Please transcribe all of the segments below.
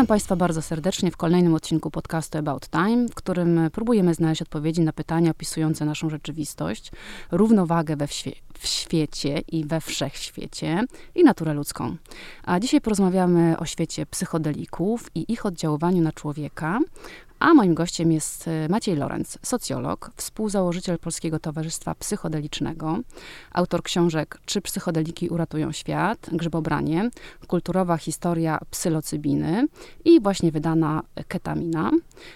Witam Państwa bardzo serdecznie w kolejnym odcinku podcastu About Time, w którym próbujemy znaleźć odpowiedzi na pytania opisujące naszą rzeczywistość, równowagę we w świecie i we wszechświecie i naturę ludzką. A dzisiaj porozmawiamy o świecie psychodelików i ich oddziaływaniu na człowieka, a moim gościem jest e, Maciej Lorenz, socjolog, współzałożyciel Polskiego Towarzystwa Psychodelicznego, autor książek Czy psychodeliki uratują świat, Grzebobranie, kulturowa historia psylocybiny i właśnie wydana Ketamina.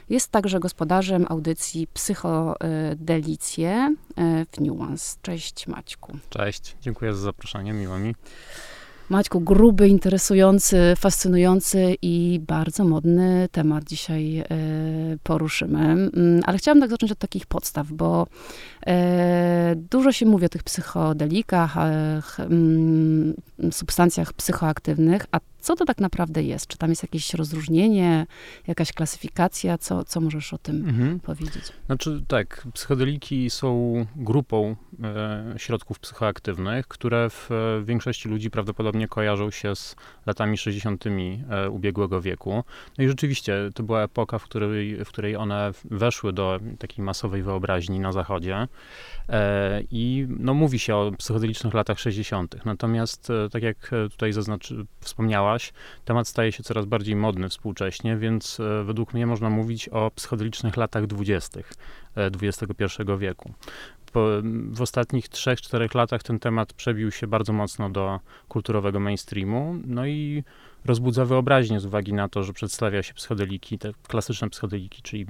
Jest także gospodarzem audycji Psychodelicje e, w Nuance. Cześć Maćku. Cześć, dziękuję za zaproszenie, miło mi. Maćku, gruby, interesujący, fascynujący i bardzo modny temat dzisiaj e, poruszymy. Mm, ale chciałam tak zacząć od takich podstaw, bo e, dużo się mówi o tych psychodelikach, mm, substancjach psychoaktywnych, a co to tak naprawdę jest? Czy tam jest jakieś rozróżnienie, jakaś klasyfikacja? Co, co możesz o tym mhm. powiedzieć? Znaczy tak, psychodeliki są grupą e, środków psychoaktywnych, które w e, większości ludzi prawdopodobnie kojarzą się z latami 60. E, ubiegłego wieku. No i rzeczywiście to była epoka, w której, w której one weszły do takiej masowej wyobraźni na zachodzie. E, I no, mówi się o psychodelicznych latach 60. Natomiast, e, tak jak tutaj zaznaczy, wspomniałaś, temat staje się coraz bardziej modny współcześnie, więc według mnie można mówić o psychodelicznych latach 20. XXI wieku. W ostatnich 3-4 latach ten temat przebił się bardzo mocno do kulturowego mainstreamu, no i rozbudza wyobraźnię z uwagi na to, że przedstawia się psychodeliki, te klasyczne psychodeliki, czyli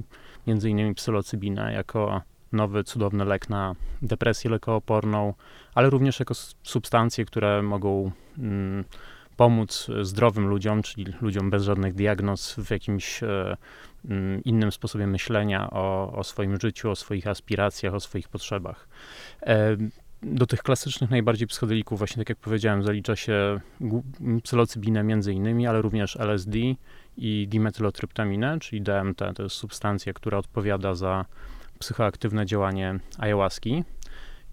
między innymi psylocybinę, jako nowy, cudowny lek na depresję lekooporną, ale również jako substancje, które mogą mm, pomóc zdrowym ludziom, czyli ludziom bez żadnych diagnoz w jakimś e, mm, innym sposobie myślenia o, o swoim życiu, o swoich aspiracjach, o swoich potrzebach. E, do tych klasycznych najbardziej psychodelików, właśnie tak jak powiedziałem, zalicza się psylocybinę między innymi, ale również LSD i dimetylotryptaminę, czyli DMT. To jest substancja, która odpowiada za psychoaktywne działanie ayahuaski.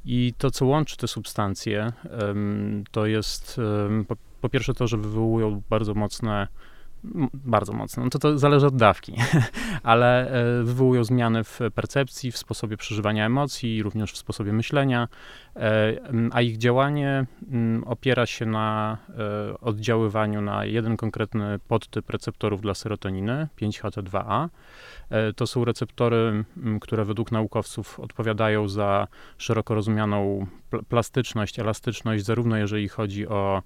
I to, co łączy te substancje, to jest po, pierwsze to, że wywołują bardzo mocne bardzo mocno. No to, to zależy od dawki, ale e, wywołują zmiany w percepcji, w sposobie przeżywania emocji, również w sposobie myślenia, a ich działanie opiera się na e, oddziaływaniu na jeden konkretny podtyp receptorów dla serotoniny, 5-HT2A. To są receptory, które według naukowców odpowiadają za szeroko rozumianą plastyczność, elastyczność, zarówno jeżeli chodzi o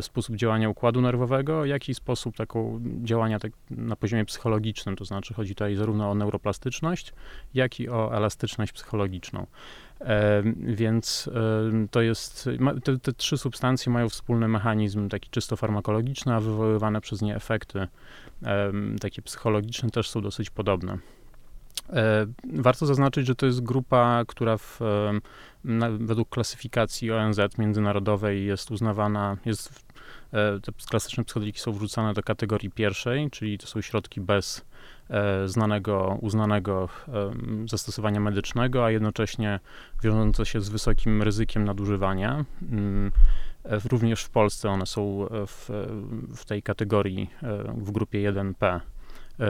sposób działania układu nerwowego, jak i sposób taką działania tak na poziomie psychologicznym, to znaczy chodzi tutaj zarówno o neuroplastyczność, jak i o elastyczność psychologiczną. Więc to jest, te, te, trzy substancje mają wspólny mechanizm taki czysto farmakologiczny, a wywoływane przez nie efekty takie psychologiczne też są dosyć podobne. E, warto zaznaczyć, że to jest grupa, która w, według klasyfikacji ONZ międzynarodowej jest uznawana, jest te klasyczne psychodeliki są wrzucane do kategorii pierwszej, czyli to są środki bez e, znanego, uznanego zastosowania medycznego, a jednocześnie wiążące się z wysokim ryzykiem nadużywania. Mm, e, również w Polsce one są w, w tej kategorii w grupie 1P E,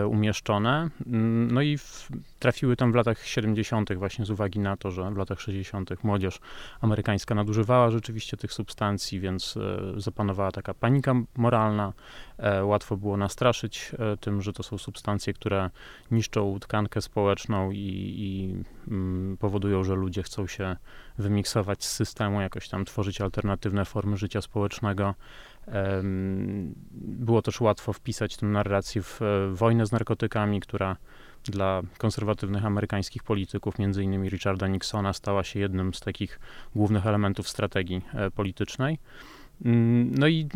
umieszczone. Mm, no i w, trafiły tam w latach 70., właśnie z uwagi na to, że w latach 60. młodzież amerykańska nadużywała rzeczywiście tych substancji, więc e, zapanowała taka panika moralna. E, łatwo było nastraszyć tym, że to są substancje, które niszczą tkankę społeczną i, i mm, powodują, że ludzie chcą się wymiksować z systemu, jakoś tam tworzyć alternatywne formy życia społecznego. Było też łatwo wpisać tę narrację w e, wojnę z narkotykami, która dla konserwatywnych amerykańskich polityków, między innymi Richarda Nixona, stała się jednym z takich głównych elementów strategii e, politycznej. Mm, no i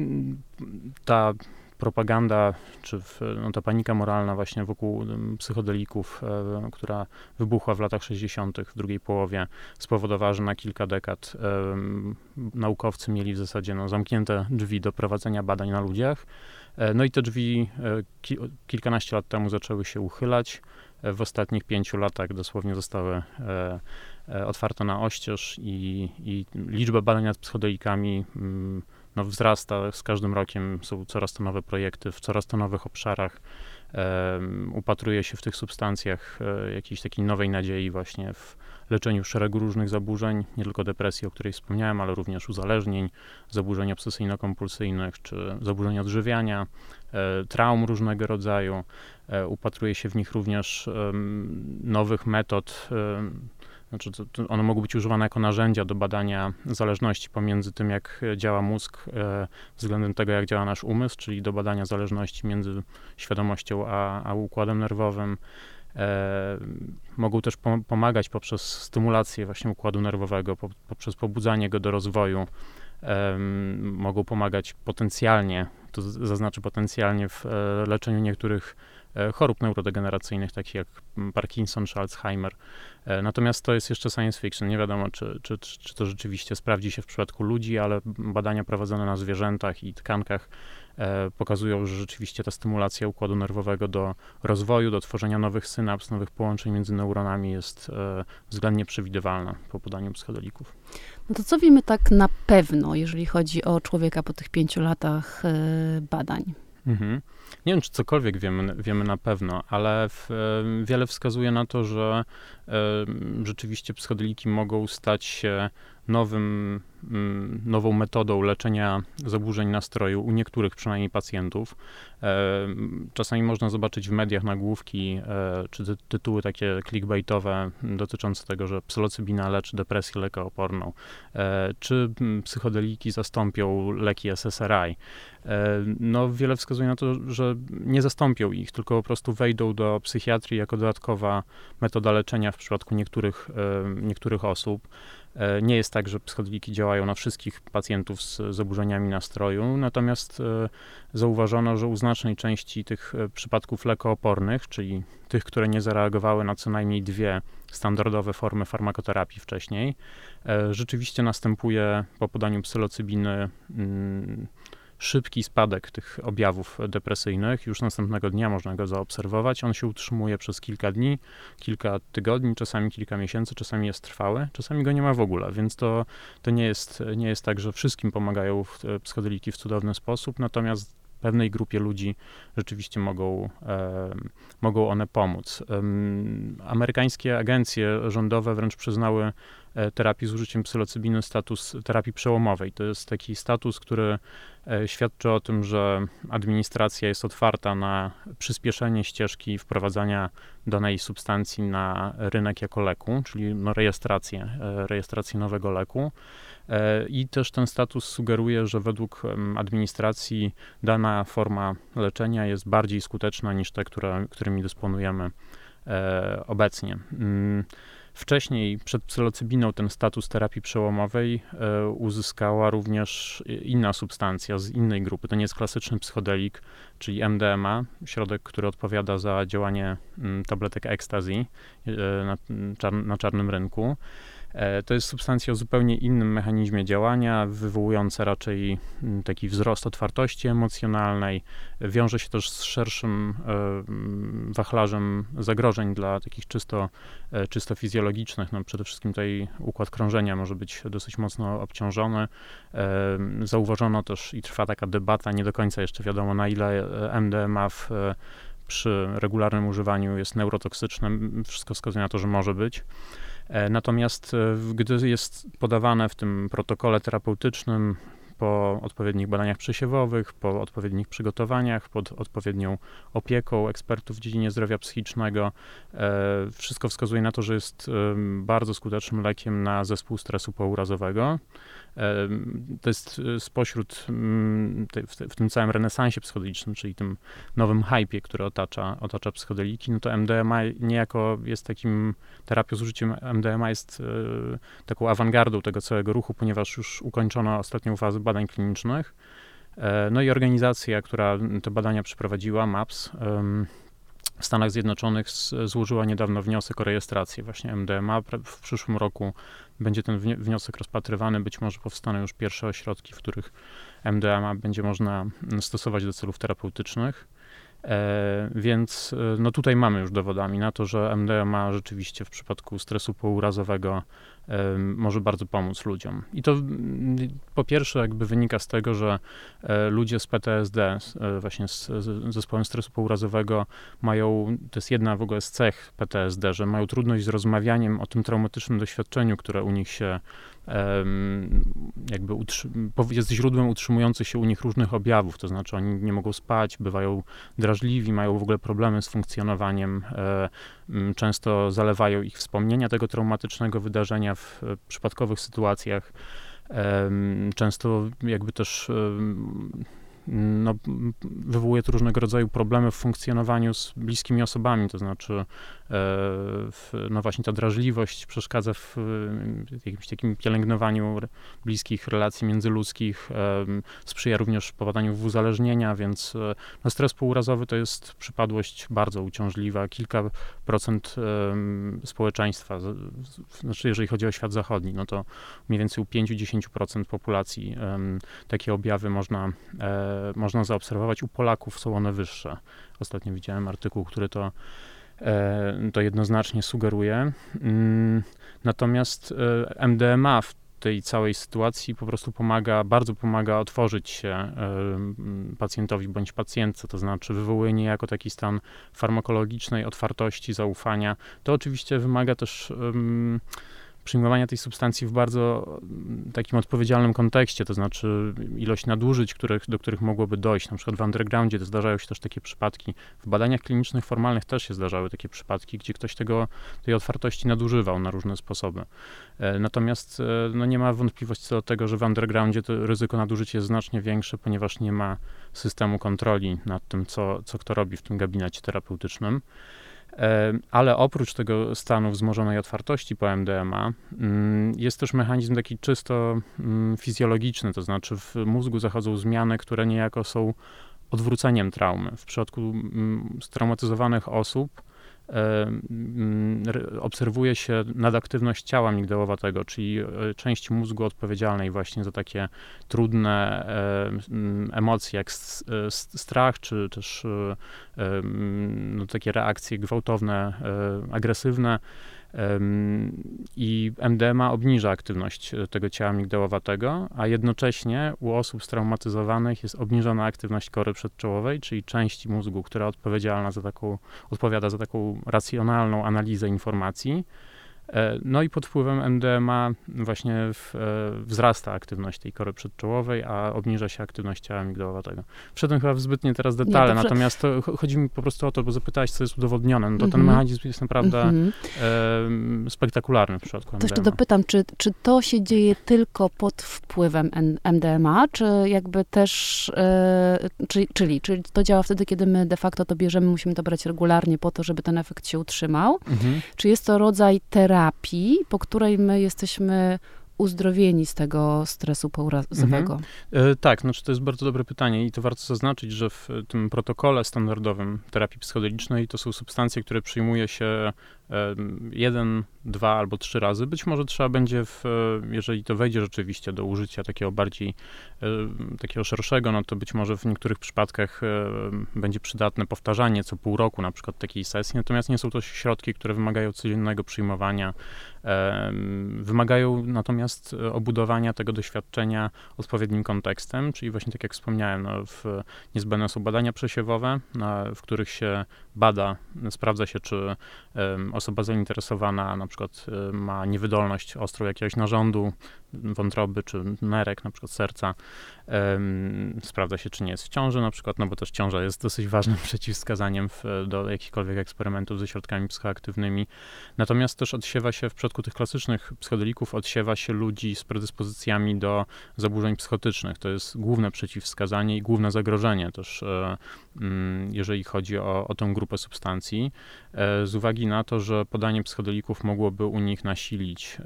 ta propaganda, czy w, no, ta panika moralna właśnie wokół psychodelików, e, która wybuchła w latach 60., w drugiej połowie, spowodowała, że na kilka dekad e, naukowcy mieli w zasadzie no, zamknięte drzwi do prowadzenia badań na ludziach. E, no i te drzwi e, ki, kilkanaście lat temu zaczęły się uchylać. E, w ostatnich pięciu latach dosłownie zostały e, otwarte na oścież i, i liczba badań nad psychodelikami mm, no, wzrasta z każdym rokiem, są coraz to nowe projekty w coraz to nowych obszarach. Upatruje się w tych substancjach e, jakiejś takiej nowej nadziei właśnie w leczeniu szeregu różnych zaburzeń, nie tylko depresji, o której wspomniałem, ale również uzależnień, zaburzeń obsesyjno-kompulsyjnych czy zaburzeń odżywiania, e, traum różnego rodzaju. E, upatruje się w nich również nowych metod znaczy, one mogą być używane jako narzędzia do badania zależności pomiędzy tym, jak działa mózg e, względem tego, jak działa nasz umysł, czyli do badania zależności między świadomością a, a układem nerwowym. E, mogą też pomagać poprzez stymulację właśnie układu nerwowego, po, poprzez pobudzanie go do rozwoju. E, mogą pomagać potencjalnie, to zaznaczy potencjalnie w e, leczeniu niektórych chorób neurodegeneracyjnych, takich jak Parkinson czy Alzheimer. E, natomiast to jest jeszcze science fiction. Nie wiadomo, czy, czy, czy to rzeczywiście sprawdzi się w przypadku ludzi, ale badania prowadzone na zwierzętach i tkankach e, pokazują, że rzeczywiście ta stymulacja układu nerwowego do rozwoju, do tworzenia nowych synaps, nowych połączeń między neuronami jest e, względnie przewidywalna po podaniu psychodelików. No to co wiemy tak na pewno, jeżeli chodzi o człowieka po tych pięciu latach badań? Mhm. Nie wiem, czy cokolwiek wiemy, wiemy na pewno, ale w, wiele wskazuje na to, że rzeczywiście psychodeliki mogą stać się nowym, mm, nową metodą leczenia zaburzeń nastroju u niektórych przynajmniej pacjentów. E, czasami można zobaczyć w mediach nagłówki e, czy tytuły takie clickbaitowe dotyczące tego, że psylocybina leczy depresję lekooporną, e, czy psychodeliki zastąpią leki SSRI. No, wiele wskazuje na to, że nie zastąpią ich, tylko po prostu wejdą do psychiatrii jako dodatkowa metoda leczenia w przypadku niektórych, niektórych osób. E, nie jest tak, że psychodeliki działają na wszystkich pacjentów z zaburzeniami nastroju, natomiast e, zauważono, że u znacznej części tych e, przypadków lekoopornych, czyli tych, które nie zareagowały na co najmniej dwie standardowe formy farmakoterapii wcześniej, rzeczywiście następuje po podaniu psylocybiny mm, szybki spadek tych objawów depresyjnych. Już następnego dnia można go zaobserwować. On się utrzymuje przez kilka dni, kilka tygodni, czasami kilka miesięcy, czasami jest trwały, czasami go nie ma w ogóle, więc to, to nie, jest, nie jest tak, że wszystkim pomagają psychodeliki w cudowny sposób, natomiast pewnej grupie ludzi rzeczywiście mogą, e, mogą one pomóc. E, amerykańskie agencje rządowe wręcz przyznały E, terapii z użyciem psylocybiny status terapii przełomowej. To jest taki status, który e, świadczy o tym, że administracja jest otwarta na przyspieszenie ścieżki wprowadzania danej substancji na rynek jako leku, czyli no rejestrację, e, rejestrację nowego leku. I też ten status sugeruje, że według administracji dana forma leczenia jest bardziej skuteczna niż te, które, którymi dysponujemy obecnie. Wcześniej przed psylocybiną ten status terapii przełomowej e, uzyskała również inna substancja z innej grupy. To nie jest klasyczny psychodelik, czyli MDMA, środek, który odpowiada za działanie mm, tabletek ecstasy e, na czarnym rynku. E, to jest substancja o zupełnie innym mechanizmie działania, wywołująca raczej mm, taki wzrost otwartości emocjonalnej. Wiąże się też z szerszym e, mm, wachlarzem zagrożeń dla takich czysto, e, czysto fizjologicznych. No przede wszystkim tutaj układ krążenia może być dosyć mocno obciążony. Zauważono też i trwa taka debata, nie do końca jeszcze wiadomo na ile MDMA w przy regularnym używaniu jest neurotoksyczne. Wszystko wskazuje na to, że może być. E, natomiast e, gdy jest podawane w tym protokole terapeutycznym po odpowiednich badaniach przesiewowych, po odpowiednich przygotowaniach, pod odpowiednią opieką ekspertów w dziedzinie zdrowia psychicznego. E, wszystko wskazuje na to, że jest bardzo skutecznym lekiem na zespół stresu pourazowego. To jest e, spośród mm, w tym całym renesansie psychodelicznym, czyli tym nowym hypie, który otacza, otacza psychodeliki, no to MDMA niejako jest takim, terapią z użyciem MDMA jest e, taką awangardą tego całego ruchu, ponieważ już ukończono ostatnią fazę badań klinicznych. E, no i organizacja, która te badania przeprowadziła, MAPS, w Stanach Zjednoczonych złożyła niedawno wniosek o rejestrację właśnie MDMA. W przyszłym roku będzie ten wniosek rozpatrywany. Być może powstaną już pierwsze ośrodki, w których MDMA będzie można stosować do celów terapeutycznych. E, więc e, no tutaj mamy już dowodami na to, że MDMA rzeczywiście w przypadku stresu pourazowego może bardzo pomóc ludziom. I to po pierwsze jakby wynika z tego, że e, ludzie z PTSD, e, właśnie z, zespołem stresu pourazowego mają, to jest jedna w ogóle z cech PTSD, że mają trudność z rozmawianiem o tym traumatycznym doświadczeniu, które u nich się jakby jest źródłem utrzymujących się u nich różnych objawów, to znaczy oni nie mogą spać, bywają drażliwi, mają w ogóle problemy z funkcjonowaniem, e, często zalewają ich wspomnienia tego traumatycznego wydarzenia w e, przypadkowych sytuacjach. Często jakby też no, wywołuje to różnego rodzaju problemy w funkcjonowaniu z bliskimi osobami, to znaczy no właśnie ta drażliwość przeszkadza w jakimś takim pielęgnowaniu bliskich relacji międzyludzkich, sprzyja również popadaniu w uzależnienia, więc e, no, stres półrazowy to jest przypadłość bardzo uciążliwa, kilka procent społeczeństwa, znaczy jeżeli chodzi o świat zachodni, no to mniej więcej u 5-10% populacji takie objawy można e, można zaobserwować. U Polaków są one wyższe. Ostatnio widziałem artykuł, który to, to jednoznacznie sugeruje. Mm, natomiast e, MDMA w tej całej sytuacji po prostu pomaga, bardzo pomaga otworzyć się e, pacjentowi bądź pacjentce, to znaczy wywołuje niejako taki stan farmakologicznej otwartości, zaufania. To oczywiście wymaga też przyjmowania tej substancji w bardzo mm, takim odpowiedzialnym kontekście, to znaczy ilość nadużyć, których, do których mogłoby dojść. Na przykład w undergroundzie zdarzają się też takie przypadki. W badaniach klinicznych formalnych też się zdarzały takie przypadki, gdzie ktoś tego, tej otwartości nadużywał na różne sposoby. E, natomiast e, no nie ma wątpliwości co do tego, że w undergroundzie to ryzyko nadużycia jest znacznie większe, ponieważ nie ma systemu kontroli nad tym, co, co kto robi w tym gabinecie terapeutycznym. Ale oprócz tego stanu wzmożonej otwartości po MDMA mm, jest też mechanizm taki czysto mm, fizjologiczny, to znaczy w mózgu zachodzą zmiany, które niejako są odwróceniem traumy. W przypadku mm, straumatyzowanych osób obserwuje się nadaktywność ciała migdałowatego, czyli e, części mózgu odpowiedzialnej właśnie za takie trudne emocje, jak e, strach, czy też e, no, takie reakcje gwałtowne, agresywne. I MDMA obniża aktywność e, tego ciała migdałowatego, a jednocześnie u osób straumatyzowanych jest obniżona aktywność kory przedczołowej, czyli części mózgu, która odpowiedzialna za taką, odpowiada za taką racjonalną analizę informacji. E, no i pod wpływem MDMA właśnie w, e, wzrasta aktywność tej kory przedczołowej, a obniża się aktywność ciała migdałowatego. Wszedłem chyba w zbytnie teraz detale, Nie, natomiast to, chodzi mi po prostu o to, bo zapytałeś, co jest udowodnione. No to ten mhm. mechanizm jest naprawdę -hmm. e, spektakularny w przypadku MDMA. To jeszcze dopytam, czy, czy to się dzieje tylko pod wpływem MDMA, czy jakby też, e, czy, czyli, czyli to działa wtedy, kiedy my de facto to bierzemy, musimy to brać regularnie po to, żeby ten efekt się utrzymał? -hmm. Czy jest to rodzaj terapii, terapii, po której my jesteśmy uzdrowieni z tego stresu pourazowego? Mhm. E, tak, znaczy to jest bardzo dobre pytanie i to warto zaznaczyć, że w tym protokole standardowym terapii psychodelicznej to są substancje, które przyjmuje się jeden, dwa albo trzy razy. Być może trzeba będzie, w, jeżeli to wejdzie rzeczywiście do użycia takiego bardziej, takiego szerszego, no to być może w niektórych przypadkach będzie przydatne powtarzanie co pół roku na przykład takiej sesji, natomiast nie są to środki, które wymagają codziennego przyjmowania. Wymagają natomiast obudowania tego doświadczenia odpowiednim kontekstem, czyli właśnie tak jak wspomniałem, no, w, niezbędne są badania przesiewowe, w których się bada, sprawdza się, czy osoba zainteresowana na przykład y, ma niewydolność ostrą jakiegoś narządu, wątroby czy nerek, na przykład serca, sprawdza się, czy nie jest w ciąży na przykład, no bo też ciąża jest dosyć ważnym przeciwwskazaniem w, do jakichkolwiek eksperymentów ze środkami psychoaktywnymi. Natomiast też odsiewa się, w przypadku tych klasycznych psychodelików, odsiewa się ludzi z predyspozycjami do zaburzeń psychotycznych. To jest główne przeciwwskazanie i główne zagrożenie też, e, jeżeli chodzi o, o tę grupę substancji, e, z uwagi na to, że podanie psychodelików mogłoby u nich nasilić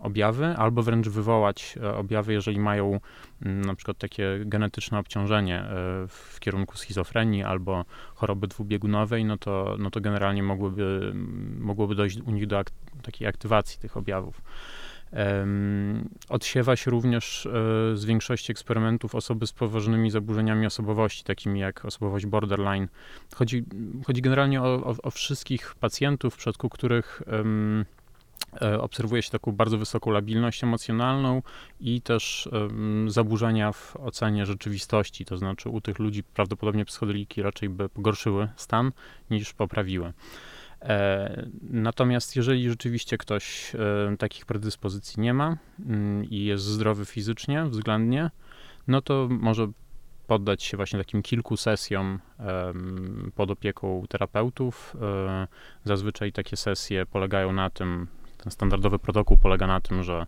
objawy albo wręcz wywołać e, objawy, jeżeli mają mm, na przykład takie genetyczne obciążenie e, w kierunku schizofrenii albo choroby dwubiegunowej, no to, no to generalnie mogłoby, mogłoby dojść u nich do ak takiej aktywacji tych objawów. Odsiewa się również e, z większości eksperymentów osoby z poważnymi zaburzeniami osobowości, takimi jak osobowość borderline. Chodzi, chodzi generalnie o, o, o wszystkich pacjentów, w przypadku których um, obserwuje się taką bardzo wysoką labilność emocjonalną i też um, zaburzenia w ocenie rzeczywistości. To znaczy, u tych ludzi prawdopodobnie psychodeliki raczej by pogorszyły stan niż poprawiły. E, natomiast jeżeli rzeczywiście ktoś e, takich predyspozycji nie ma mm, i jest zdrowy fizycznie, względnie, no to może poddać się właśnie takim kilku sesjom pod opieką terapeutów. E, zazwyczaj takie sesje polegają na tym, ten standardowy protokół polega na tym, że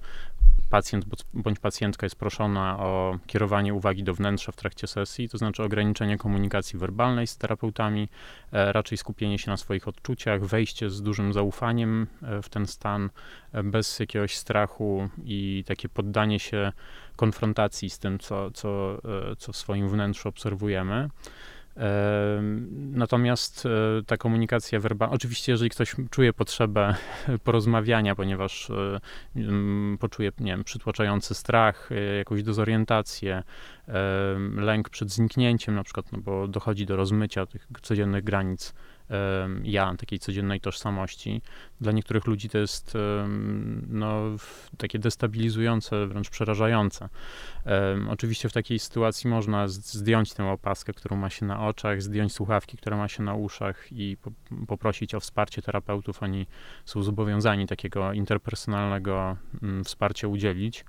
pacjent bądź pacjentka jest proszona o kierowanie uwagi do wnętrza w trakcie sesji, to znaczy ograniczenie komunikacji werbalnej z terapeutami, e, raczej skupienie się na swoich odczuciach, wejście z dużym zaufaniem e, w ten stan, e, bez jakiegoś strachu i takie poddanie się konfrontacji z tym, co, co, co w swoim wnętrzu obserwujemy. Natomiast e, ta komunikacja werbalna, oczywiście, jeżeli ktoś czuje potrzebę porozmawiania, ponieważ e, poczuje, nie wiem, przytłaczający strach, e, jakąś dezorientację, lęk przed zniknięciem, na przykład, no bo dochodzi do rozmycia tych codziennych granic ja, takiej codziennej tożsamości. Dla niektórych ludzi to jest no, takie destabilizujące, wręcz przerażające. Oczywiście w takiej sytuacji można zdjąć tę opaskę, którą ma się na oczach, zdjąć słuchawki, które ma się na uszach i po, poprosić o wsparcie terapeutów. Oni są zobowiązani takiego interpersonalnego mm, wsparcia udzielić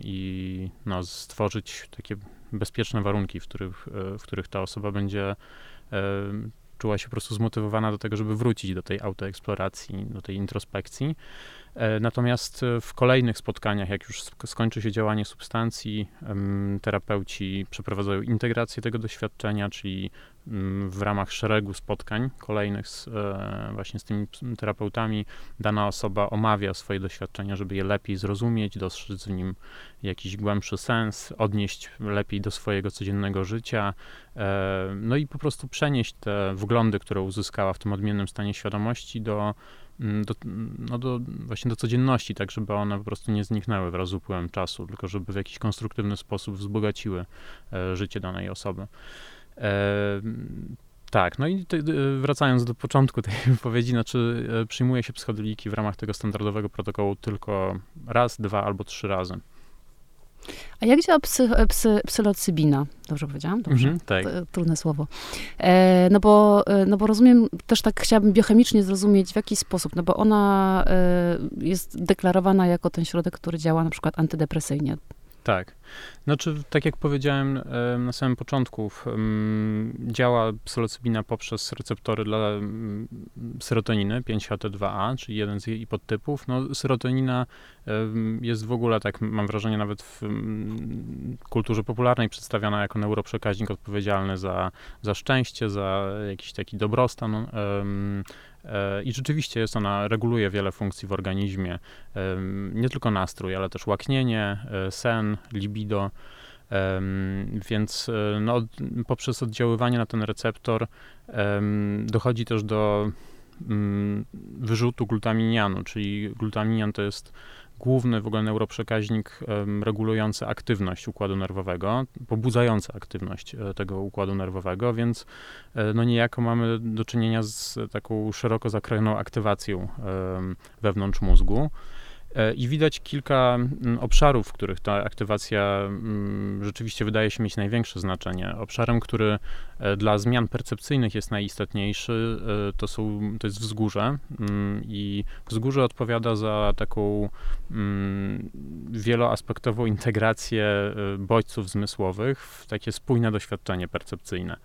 i no, stworzyć takie bezpieczne warunki, w których, e, w których ta osoba będzie czuła się po prostu zmotywowana do tego, żeby wrócić do tej autoeksploracji, do tej introspekcji. E, natomiast e, w kolejnych spotkaniach, jak już skończy się działanie substancji, terapeuci przeprowadzają integrację tego doświadczenia, czyli mm, w ramach szeregu spotkań kolejnych z, e, właśnie z tymi terapeutami dana osoba omawia swoje doświadczenia, żeby je lepiej zrozumieć, dostrzec w nim jakiś głębszy sens, odnieść lepiej do swojego codziennego życia, no i po prostu przenieść te wglądy, które uzyskała w tym odmiennym stanie świadomości do do, no do, właśnie do codzienności, tak żeby one po prostu nie zniknęły wraz z upływem czasu, tylko żeby w jakiś konstruktywny sposób wzbogaciły e, życie danej osoby. E, tak, no i wracając do początku tej wypowiedzi, znaczy e, przyjmuje się psychodeliki w ramach tego standardowego protokołu tylko raz, dwa albo trzy razy. A jak działa psy, psy, psylocybina? Dobrze powiedziałam? Dobrze. Mm -hmm, tak. Trudne słowo. E, no, bo, e, no bo rozumiem, też tak chciałabym biochemicznie zrozumieć, w jaki sposób, no bo ona e, jest deklarowana jako ten środek, który działa na przykład antydepresyjnie. Tak. Znaczy, tak jak powiedziałem na samym początku, działa psylocybina poprzez receptory dla serotoniny 5-HT2A, czyli jeden z jej podtypów. No, serotonina jest w ogóle, tak mam wrażenie, nawet w kulturze popularnej przedstawiana jako neuroprzekaźnik odpowiedzialny za, za szczęście, za jakiś taki dobrostan I rzeczywiście jest ona, reguluje wiele funkcji w organizmie, nie tylko nastrój, ale też łaknienie, e, sen, libido. Więc e, no, poprzez oddziaływanie na ten receptor dochodzi też do mm, wyrzutu glutaminianu, czyli glutaminian to jest główny w ogóle neuroprzekaźnik regulujący aktywność układu nerwowego, pobudzający aktywność e, tego układu nerwowego, więc e, no niejako mamy do czynienia z taką szeroko zakrojoną aktywacją wewnątrz mózgu. E, I widać kilka mm, obszarów, w których ta aktywacja mm, rzeczywiście wydaje się mieć największe znaczenie. Obszarem, który e, dla zmian percepcyjnych jest najistotniejszy, e, to, są, to jest wzgórze. Mm, I wzgórze odpowiada za taką wieloaspektową integrację bodźców zmysłowych w takie spójne doświadczenie percepcyjne.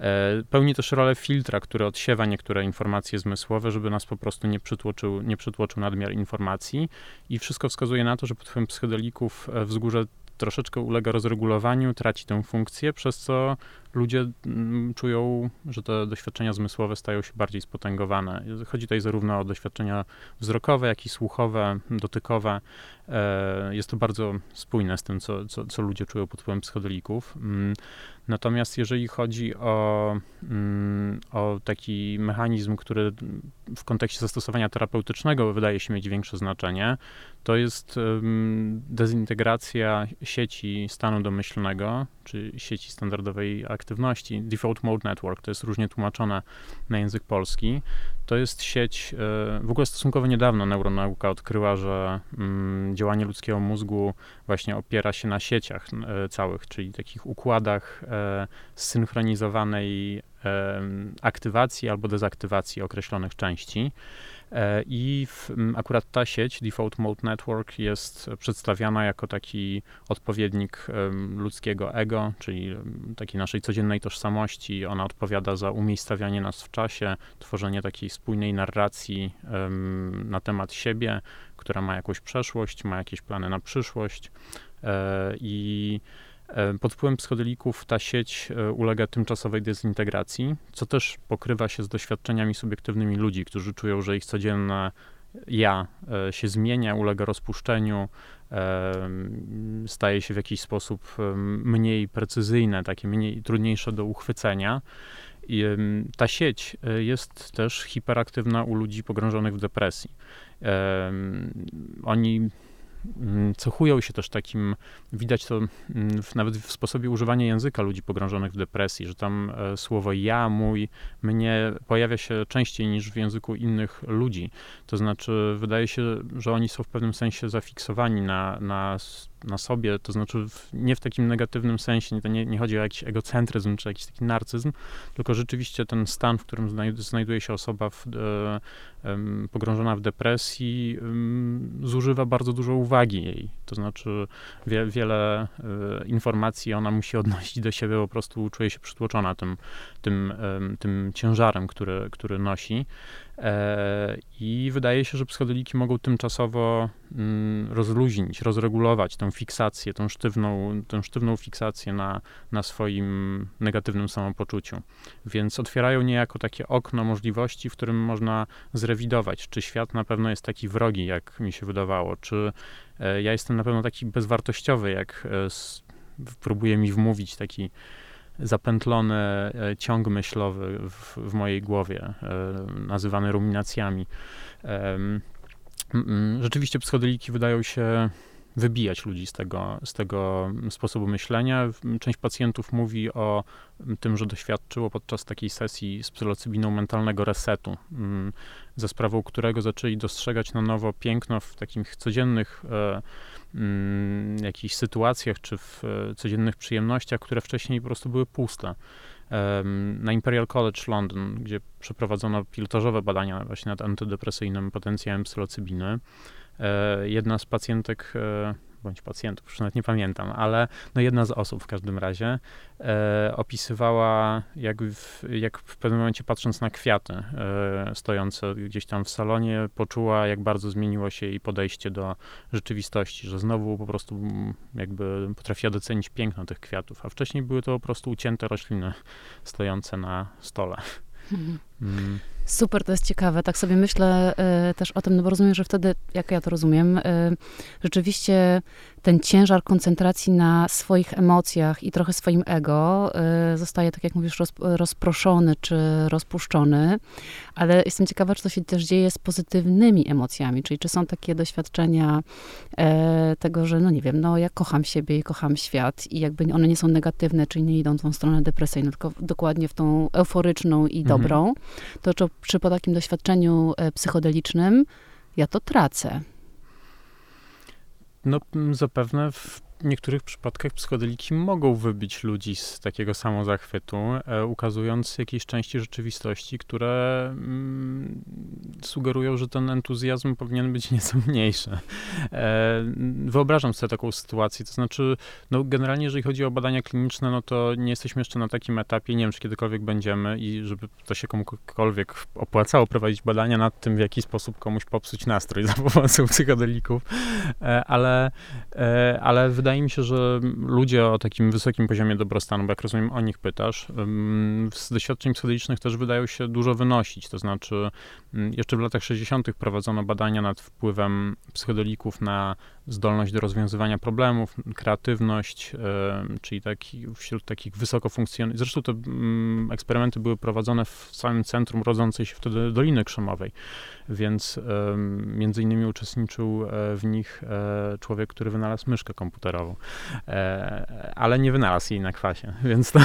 E, pełni też rolę filtra, który odsiewa niektóre informacje zmysłowe, żeby nas po prostu nie przytłoczył, nie przytłoczył nadmiar informacji. I wszystko wskazuje na to, że pod wpływem psychodelików e, wzgórze troszeczkę ulega rozregulowaniu, traci tę funkcję, przez co ludzie mm, czują, że te doświadczenia zmysłowe stają się bardziej spotęgowane. Chodzi tutaj zarówno o doświadczenia wzrokowe, jak i słuchowe, dotykowe. E, jest to bardzo spójne z tym, co, co, co ludzie czują pod wpływem psychodelików. Mm, natomiast jeżeli chodzi o, mm, o taki mechanizm, który w kontekście zastosowania terapeutycznego wydaje się mieć większe znaczenie, to jest dezintegracja sieci stanu domyślnego, czy sieci standardowej aktywności. Default Mode Network to jest różnie tłumaczone na język polski. To jest sieć, w ogóle stosunkowo niedawno neuronauka odkryła, że mm, działanie ludzkiego mózgu właśnie opiera się na sieciach całych, czyli takich układach zsynchronizowanej aktywacji albo dezaktywacji określonych części. E, I w, akurat ta sieć, Default Mode Network, jest przedstawiana jako taki odpowiednik ludzkiego ego, czyli takiej naszej codziennej tożsamości. Ona odpowiada za umiejscawianie nas w czasie, tworzenie takiej spójnej narracji na temat siebie, która ma jakąś przeszłość, ma jakieś plany na przyszłość. E, I pod wpływem psychodelików ta sieć e, ulega tymczasowej dezintegracji, co też pokrywa się z doświadczeniami subiektywnymi ludzi, którzy czują, że ich codzienne ja e, się zmienia, ulega rozpuszczeniu, staje się w jakiś sposób mniej precyzyjne, takie mniej trudniejsze do uchwycenia. I ta sieć jest też hiperaktywna u ludzi pogrążonych w depresji. Oni cechują się też takim, widać to mm, w, nawet w sposobie używania języka ludzi pogrążonych w depresji, że tam e, słowo ja, mój, mnie pojawia się częściej niż w języku innych ludzi. To znaczy, wydaje się, że oni są w pewnym sensie zafiksowani na, na na sobie, to znaczy w, nie w takim negatywnym sensie, nie, nie, chodzi o jakiś egocentryzm czy jakiś taki narcyzm, tylko rzeczywiście ten stan, w którym znajduje się osoba w, e, pogrążona w depresji, zużywa bardzo dużo uwagi jej. To znaczy wie, wiele e, informacji ona musi odnosić do siebie, po prostu czuje się przytłoczona tym, tym, tym ciężarem, który, który nosi. E, I wydaje się, że psychodeliki mogą tymczasowo mm, rozluźnić, rozregulować tę fiksację, tę sztywną, tę sztywną fiksację na, na swoim negatywnym samopoczuciu. Więc otwierają niejako takie okno możliwości, w którym można zrewidować, czy świat na pewno jest taki wrogi, jak mi się wydawało, czy e, ja jestem na pewno taki bezwartościowy, jak e, próbuje mi wmówić taki zapętlony e, ciąg myślowy w, w mojej głowie, e, nazywany ruminacjami. Rzeczywiście psychodeliki wydają się wybijać ludzi z tego, z tego sposobu myślenia. Część pacjentów mówi o tym, że doświadczyło podczas takiej sesji z psylocybiną mentalnego resetu, za sprawą którego zaczęli dostrzegać na nowo piękno w takich codziennych e, mm, jakichś sytuacjach czy w e, codziennych przyjemnościach, które wcześniej po prostu były puste. Na Imperial College London, gdzie przeprowadzono pilotażowe badania właśnie nad antydepresyjnym potencjałem psylocybiny, e, jedna z pacjentek bądź pacjentów, już nawet nie pamiętam, ale no jedna z osób w każdym razie e, opisywała, jak w, jak w pewnym momencie patrząc na kwiaty e, stojące gdzieś tam w salonie, poczuła, jak bardzo zmieniło się jej podejście do rzeczywistości, że znowu po prostu mm, jakby potrafiła docenić piękno tych kwiatów, a wcześniej były to po prostu ucięte rośliny stojące na stole. Mm. Super, to jest ciekawe. Tak sobie myślę y, też o tym, no bo rozumiem, że wtedy, jak ja to rozumiem, y, rzeczywiście ten ciężar koncentracji na swoich emocjach i trochę swoim ego y, zostaje, tak jak mówisz, roz, rozproszony czy rozpuszczony. Ale jestem ciekawa, czy to się też dzieje z pozytywnymi emocjami, czyli czy są takie doświadczenia tego, że no nie wiem, no ja kocham siebie i kocham świat i jakby one nie są negatywne, czyli nie idą w tą stronę depresyjną, tylko dokładnie w tą euforyczną i mhm. dobrą, to czy czy po takim doświadczeniu e, psychodelicznym ja to tracę? No zapewne w w niektórych przypadkach psychodeliki mogą wybić ludzi z takiego samozachwytu, e, ukazując jakieś części rzeczywistości, które mm, sugerują, że ten entuzjazm powinien być nieco mniejszy. E, wyobrażam sobie taką sytuację, to znaczy, no generalnie jeżeli chodzi o badania kliniczne, no to nie jesteśmy jeszcze na takim etapie, nie wiem, czy kiedykolwiek będziemy i żeby to się komukolwiek opłacało prowadzić badania nad tym, w jaki sposób komuś popsuć nastrój za pomocą psychodelików, e, ale, e, ale wydaje wydaje mi się, że ludzie o takim wysokim poziomie dobrostanu, bo jak rozumiem o nich pytasz, z doświadczeń psychodelicznych też wydają się dużo wynosić. To znaczy, jeszcze w latach 60. prowadzono badania nad wpływem psychodelików na zdolność do rozwiązywania problemów, kreatywność, czyli taki, wśród takich wysoko funkcjonujących. Zresztą te mm, eksperymenty były prowadzone w samym centrum rodzącej się wtedy Doliny Krzemowej, więc między innymi uczestniczył e, w nich e, człowiek, który wynalazł myszkę komputerową, e, ale nie wynalazł jej na kwasie, więc to,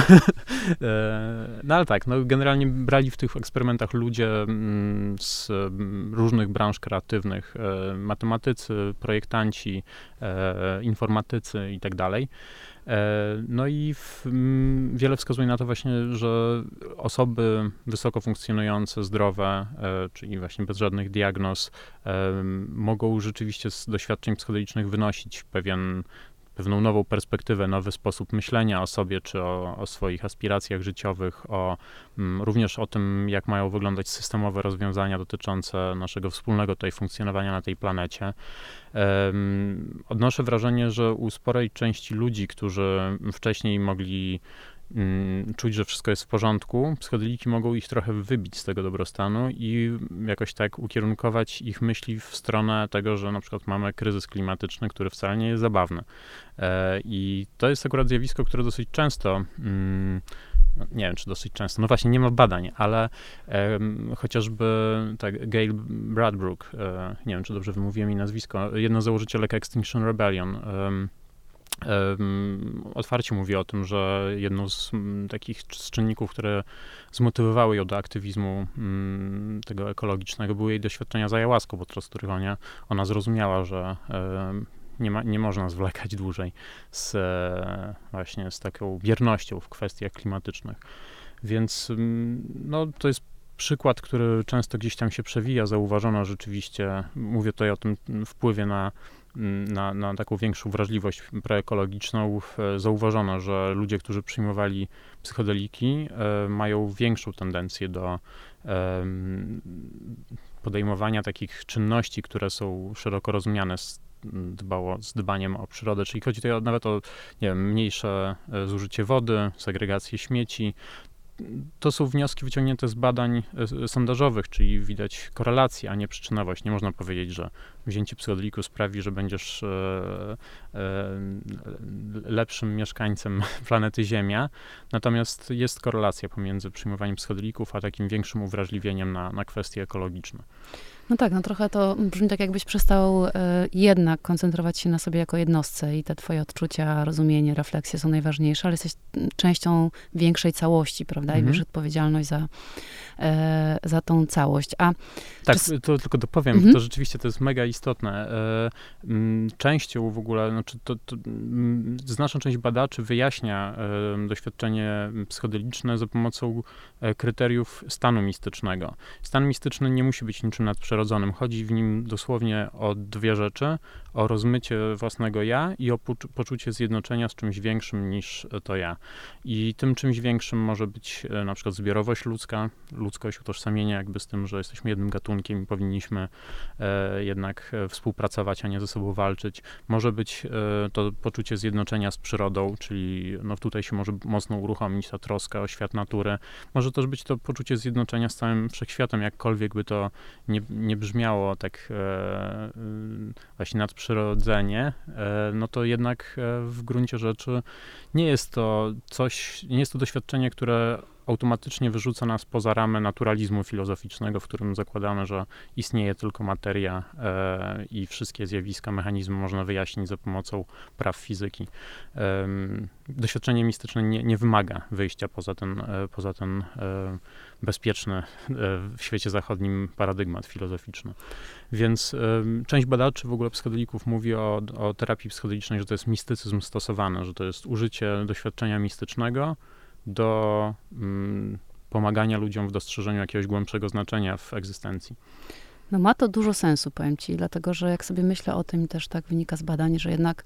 no ale tak, no generalnie brali w tych eksperymentach ludzie mm, z mm, różnych branż kreatywnych, matematycy, projektanci, informatycy i tak dalej. E, no i w, wiele wskazuje na to właśnie, że osoby wysoko funkcjonujące, zdrowe, e, czyli właśnie bez żadnych diagnoz, e, mogą rzeczywiście z doświadczeń psychodelicznych wynosić pewien pewną nową perspektywę, nowy sposób myślenia o sobie, czy o, o swoich aspiracjach życiowych, o, m, również o tym, jak mają wyglądać systemowe rozwiązania dotyczące naszego wspólnego tutaj funkcjonowania na tej planecie. Odnoszę wrażenie, że u sporej części ludzi, którzy wcześniej mogli Mm, czuć, że wszystko jest w porządku, psychodeliki mogą ich trochę wybić z tego dobrostanu i jakoś tak ukierunkować ich myśli w stronę tego, że na przykład mamy kryzys klimatyczny, który wcale nie jest zabawny. E, I to jest akurat zjawisko, które dosyć często mm, no, nie wiem, czy dosyć często, no właśnie nie ma badań, ale chociażby tak, Gail Bradbrook, e, nie wiem, czy dobrze wymówiłem jej nazwisko, jedna z założycielek Extinction Rebellion, otwarcie mówi o tym, że jedną z takich z czynników, które zmotywowały ją do aktywizmu tego ekologicznego, były jej doświadczenia z ayahuaską podczas których ona, ona zrozumiała, że nie, ma, nie można zwlekać dłużej z, e, właśnie z taką biernością w kwestiach klimatycznych. Więc no, to jest przykład, który często gdzieś tam się przewija. Zauważono rzeczywiście, mówię tutaj o tym wpływie na na, na taką większą wrażliwość proekologiczną zauważono, że ludzie, którzy przyjmowali psychodeliki, e, mają większą tendencję do podejmowania takich czynności, które są szeroko rozumiane z, dbało, z dbaniem o przyrodę, czyli chodzi tutaj nawet o nie wiem, mniejsze e, zużycie wody, segregację śmieci, to są wnioski wyciągnięte z badań e, sondażowych, czyli widać korelację, a nie przyczynowość. Nie można powiedzieć, że wzięcie psychodeliku sprawi, że będziesz e, e, lepszym mieszkańcem planety Ziemia. Natomiast jest korelacja pomiędzy przyjmowaniem psychodelików, a takim większym uwrażliwieniem na, na kwestie ekologiczne. No tak, no trochę to brzmi tak, jakbyś przestał y, jednak koncentrować się na sobie jako jednostce i te twoje odczucia, rozumienie, refleksje są najważniejsze, ale jesteś częścią większej całości, prawda? Mhm. I bierzesz odpowiedzialność za, y, za tą całość. A tak, czy... to tylko dopowiem, mhm. to rzeczywiście to jest mega istotne. Y, częścią w ogóle, znaczy to, to znaczna część badaczy wyjaśnia doświadczenie psychodeliczne za pomocą kryteriów stanu mistycznego. Stan mistyczny nie musi być niczym nadprzyrodzonym przyrodzonym. Chodzi w nim dosłownie o dwie rzeczy: o rozmycie własnego ja i o poczucie zjednoczenia z czymś większym niż to ja. I tym czymś większym może być e, na przykład zbiorowość ludzka, ludzkość, utożsamienie jakby z tym, że jesteśmy jednym gatunkiem i powinniśmy e, jednak e, współpracować, a nie ze sobą walczyć. Może być to poczucie zjednoczenia z przyrodą, czyli no tutaj się może mocno uruchomić ta troska o świat natury. Może też być to poczucie zjednoczenia z całym wszechświatem, jakkolwiek by to nie, nie brzmiało tak e, właśnie nadprzyrodzenie, e, no to jednak e, w gruncie rzeczy nie jest to coś, nie jest to doświadczenie, które automatycznie wyrzuca nas poza ramy naturalizmu filozoficznego, w którym zakładamy, że istnieje tylko materia e, i wszystkie zjawiska, mechanizmy można wyjaśnić za pomocą praw fizyki. E, doświadczenie mistyczne nie, nie, wymaga wyjścia poza ten, e, poza ten e, bezpieczny e, w świecie zachodnim paradygmat filozoficzny. Więc część badaczy w ogóle psychodelików mówi o, o terapii psychodelicznej, że to jest mistycyzm stosowany, że to jest użycie doświadczenia mistycznego, do mm, pomagania ludziom w dostrzeżeniu jakiegoś głębszego znaczenia w egzystencji. No ma to dużo sensu, powiem ci, dlatego że jak sobie myślę o tym, też tak wynika z badań, że jednak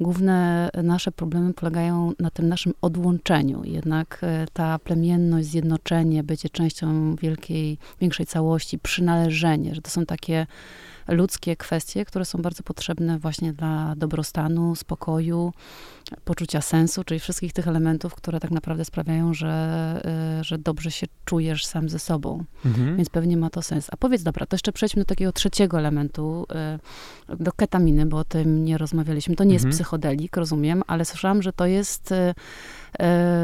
główne nasze problemy polegają na tym naszym odłączeniu. Jednak e, ta plemienność, zjednoczenie, bycie częścią wielkiej, większej całości, przynależenie, że to są takie ludzkie kwestie, które są bardzo potrzebne właśnie dla dobrostanu, spokoju, poczucia sensu, czyli wszystkich tych elementów, które tak naprawdę sprawiają, że, y, że dobrze się czujesz sam ze sobą. Mhm. Więc pewnie ma to sens. A powiedz, dobra, to jeszcze przejdźmy do takiego trzeciego elementu, y, do ketaminy, bo o tym nie rozmawialiśmy. To nie mhm. jest psychodelik, rozumiem, ale słyszałam, że to jest y,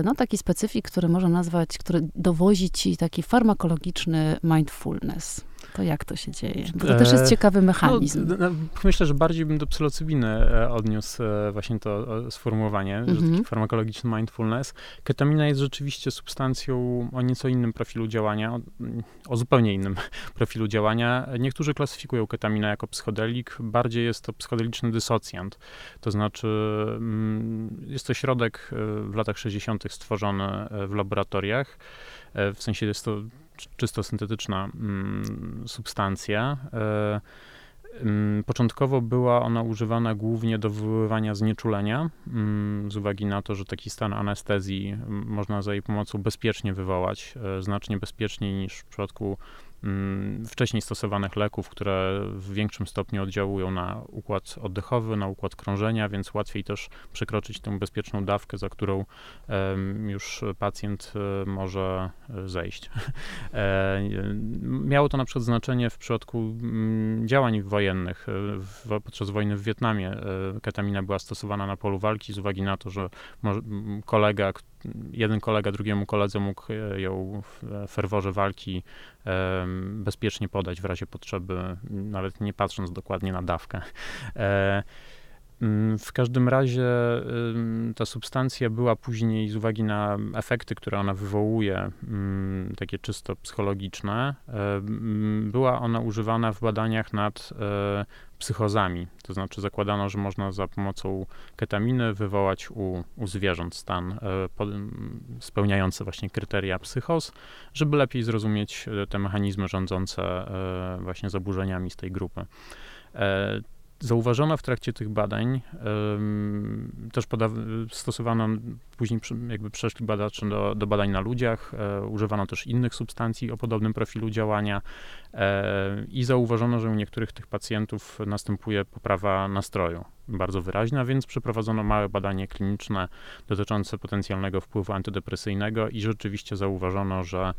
no, taki specyfik, który można nazwać, który dowozi ci taki farmakologiczny mindfulness. To jak to się dzieje? Bo to też jest e, ciekawy mechanizm. No, no, myślę, że bardziej bym do psylocybiny e, odniósł e, właśnie to sformułowanie, że taki mhm. farmakologiczny mindfulness. Ketamina jest rzeczywiście substancją o nieco innym profilu działania, o, o zupełnie innym profilu działania. Niektórzy klasyfikują ketaminę jako psychodelik, bardziej jest to psychodeliczny dysocjant. To znaczy mm, jest to środek w latach 60. stworzony w laboratoriach. W sensie jest to czysto syntetyczna mm, substancja. E, mm, początkowo była ona używana głównie do wywoływania znieczulenia, mm, z uwagi na to, że taki stan anestezji można za jej pomocą bezpiecznie wywołać, e, znacznie bezpieczniej niż w przypadku wcześniej stosowanych leków, które w większym stopniu oddziałują na układ oddechowy, na układ krążenia, więc łatwiej też przekroczyć tę bezpieczną dawkę, za którą już pacjent e, może e, zejść. E, miało to na przykład znaczenie w przypadku mm, działań wojennych. Podczas wojny w Wietnamie ketamina była stosowana na polu walki z uwagi na to, że kolega, jeden kolega drugiemu koledze mógł ją w ferworze walki bezpiecznie podać w razie potrzeby, nawet nie patrząc dokładnie na dawkę. Mm, w każdym razie ta substancja była później, z uwagi na efekty, które ona wywołuje, mm, takie czysto psychologiczne, była ona używana w badaniach nad e, psychozami. To znaczy zakładano, że można za pomocą ketaminy wywołać u, u zwierząt stan e, spełniający właśnie kryteria psychos, żeby lepiej zrozumieć e, te mechanizmy rządzące właśnie zaburzeniami z tej grupy. Zauważono w trakcie tych badań, też stosowano, później jakby przeszli badacze do, do badań na ludziach, e, używano też innych substancji o podobnym profilu działania i zauważono, że u niektórych tych pacjentów następuje poprawa nastroju bardzo wyraźna, więc przeprowadzono małe badanie kliniczne dotyczące potencjalnego wpływu antydepresyjnego i rzeczywiście zauważono, że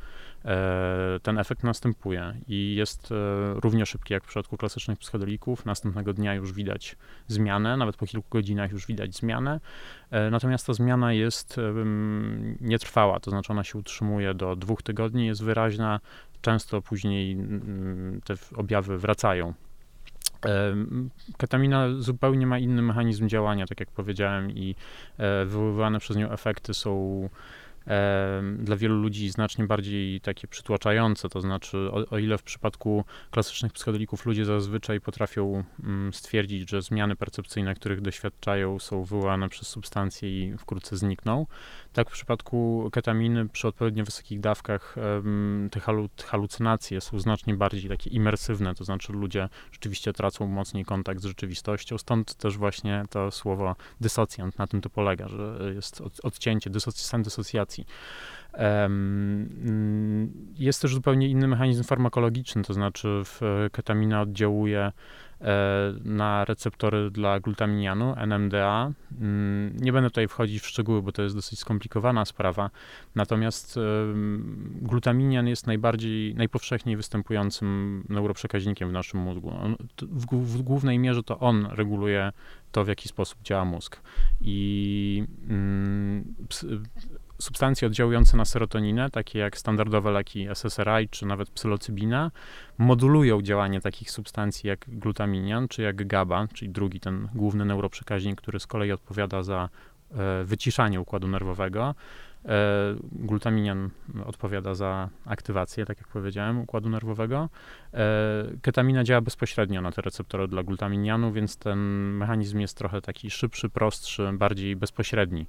e, ten efekt następuje i jest e, równie szybki jak w przypadku klasycznych psychodelików. Następnego dnia już widać zmianę, nawet po kilku godzinach już widać zmianę. E, natomiast ta zmiana jest nietrwała, to znaczy ona się utrzymuje do dwóch tygodni, jest wyraźna, często później te objawy wracają. Ketamina zupełnie ma inny mechanizm działania, tak jak powiedziałem, i e, wywoływane przez nią efekty są dla wielu ludzi znacznie bardziej takie przytłaczające, to znaczy o, o, ile w przypadku klasycznych psychodelików ludzie zazwyczaj potrafią mm, stwierdzić, że zmiany percepcyjne, których doświadczają są wywołane przez substancje i wkrótce znikną, tak w przypadku ketaminy przy odpowiednio wysokich dawkach te, halu, halucynacje są znacznie bardziej takie imersywne, to znaczy ludzie rzeczywiście tracą mocniej kontakt z rzeczywistością, stąd też właśnie to słowo dysocjant na tym to polega, że jest odcięcie, stan dysocjacji. Jest też zupełnie inny mechanizm farmakologiczny, to znaczy ketamina oddziałuje E, na receptory dla glutaminianu, NMDA. Mm, nie będę tutaj wchodzić w szczegóły, bo to jest dosyć skomplikowana sprawa. Natomiast glutaminian jest najbardziej, najpowszechniej występującym neuroprzekaźnikiem w naszym mózgu. W głównej mierze to on reguluje to, w jaki sposób działa mózg. I mm, substancje oddziałujące na serotoninę, takie jak standardowe leki SSRI czy nawet psylocybina, modulują działanie takich substancji jak glutaminian czy jak GABA, czyli drugi ten główny neuroprzekaźnik, który z kolei odpowiada za e, wyciszanie układu nerwowego. E, glutaminian odpowiada za aktywację, tak jak powiedziałem, układu nerwowego. E, ketamina działa bezpośrednio na te receptory dla glutaminianu, więc ten mechanizm jest trochę taki szybszy, prostszy, bardziej bezpośredni.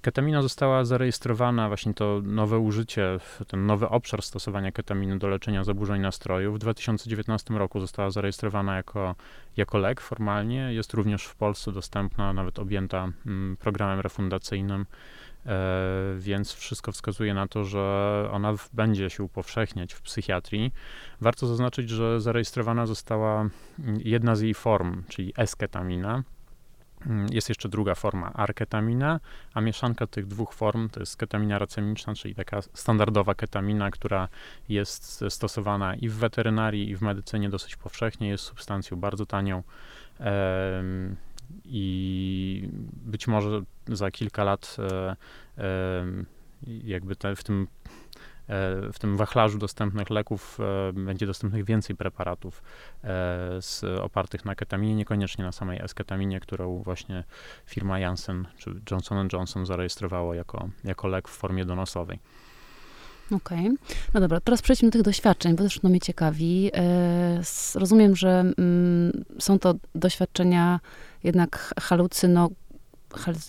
Ketamina została zarejestrowana, właśnie to nowe użycie, ten nowy obszar stosowania ketaminy do leczenia zaburzeń nastroju w 2019 roku została zarejestrowana jako, jako lek formalnie. Jest również w Polsce dostępna, nawet objęta mm, programem refundacyjnym, e, więc wszystko wskazuje na to, że ona będzie się upowszechniać w psychiatrii. Warto zaznaczyć, że zarejestrowana została mm, jedna z jej form, czyli esketamina jest jeszcze druga forma, arketamina, a mieszanka tych dwóch form to jest ketamina racemiczna, czyli taka standardowa ketamina, która jest stosowana i w weterynarii, i w medycynie dosyć powszechnie, jest substancją bardzo tanią. I być może za kilka lat jakby te, w tym E, w tym wachlarzu dostępnych leków e, będzie dostępnych więcej preparatów e, z, opartych na ketaminie, niekoniecznie na samej esketaminie, którą właśnie firma Janssen czy Johnson Johnson zarejestrowało jako, jako lek w formie donosowej. Okej. Okay. No dobra, teraz przejdźmy do tych doświadczeń, bo też to mnie ciekawi. rozumiem, że mm, są to doświadczenia jednak halucyno,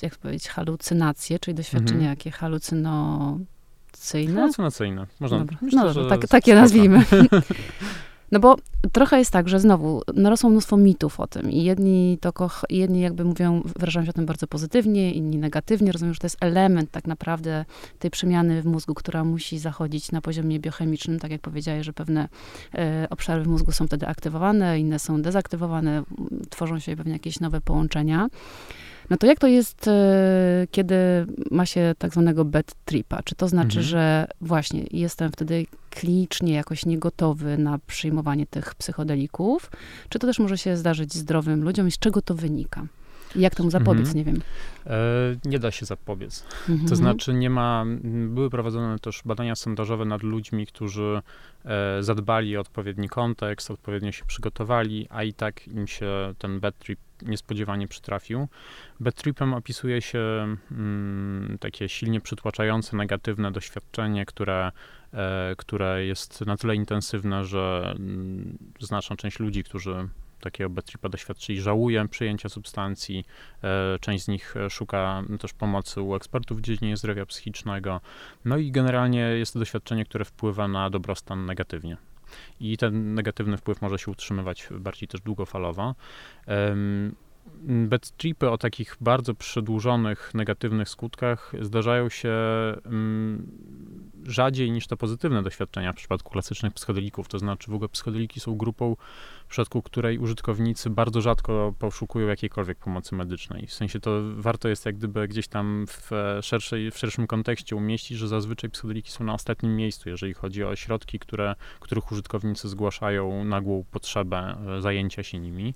jak powiedzieć, halucynacje, czyli doświadczenia mhm. jakie halucyno halucynacyjne. Halucynacyjne. Można, Dobra. Myślę, no dobra, tak, takie nazwijmy. No bo trochę jest tak, że znowu narosło mnóstwo mitów o tym i jedni to koch, jedni jakby mówią, wyrażają się o tym bardzo pozytywnie, inni negatywnie. Rozumiem, że to jest element tak naprawdę tej przemiany w mózgu, która musi zachodzić na poziomie biochemicznym, tak jak powiedziałeś, że pewne e, obszary w mózgu są wtedy aktywowane, inne są dezaktywowane, tworzą się pewnie jakieś nowe połączenia. No to jak to jest, e, kiedy ma się tak zwanego bad tripa? Czy to znaczy, mhm. że właśnie jestem wtedy klinicznie jakoś niegotowy na przyjmowanie tych psychodelików? Czy to też może się zdarzyć zdrowym ludziom i z czego to wynika? Jak temu zapobiec, mhm. nie wiem. E, nie da się zapobiec. Mhm. To znaczy nie ma, były prowadzone też badania sondażowe nad ludźmi, którzy e, zadbali o odpowiedni kontekst, odpowiednio się przygotowali, a i tak im się ten bad trip niespodziewanie przytrafił. Bad tripem opisuje się mm, takie silnie przytłaczające, negatywne doświadczenie, które, e, które jest na tyle intensywne, że mm, znaczna część ludzi, którzy takiego bad tripa doświadczyli, żałuje przyjęcia substancji. E, część z nich szuka też pomocy u ekspertów w dziedzinie zdrowia psychicznego. No i generalnie jest to doświadczenie, które wpływa na dobrostan negatywnie i ten negatywny wpływ może się utrzymywać bardziej też długofalowo. Tripy o takich bardzo przedłużonych negatywnych skutkach zdarzają się rzadziej niż te pozytywne doświadczenia w przypadku klasycznych psychodelików. To znaczy w ogóle psychodeliki są grupą, w przypadku której użytkownicy bardzo rzadko poszukują jakiejkolwiek pomocy medycznej. W sensie to warto jest jak gdyby gdzieś tam w, szerszej, w szerszym kontekście umieścić, że zazwyczaj psychodeliki są na ostatnim miejscu, jeżeli chodzi o środki, które, których użytkownicy zgłaszają nagłą potrzebę e, zajęcia się nimi.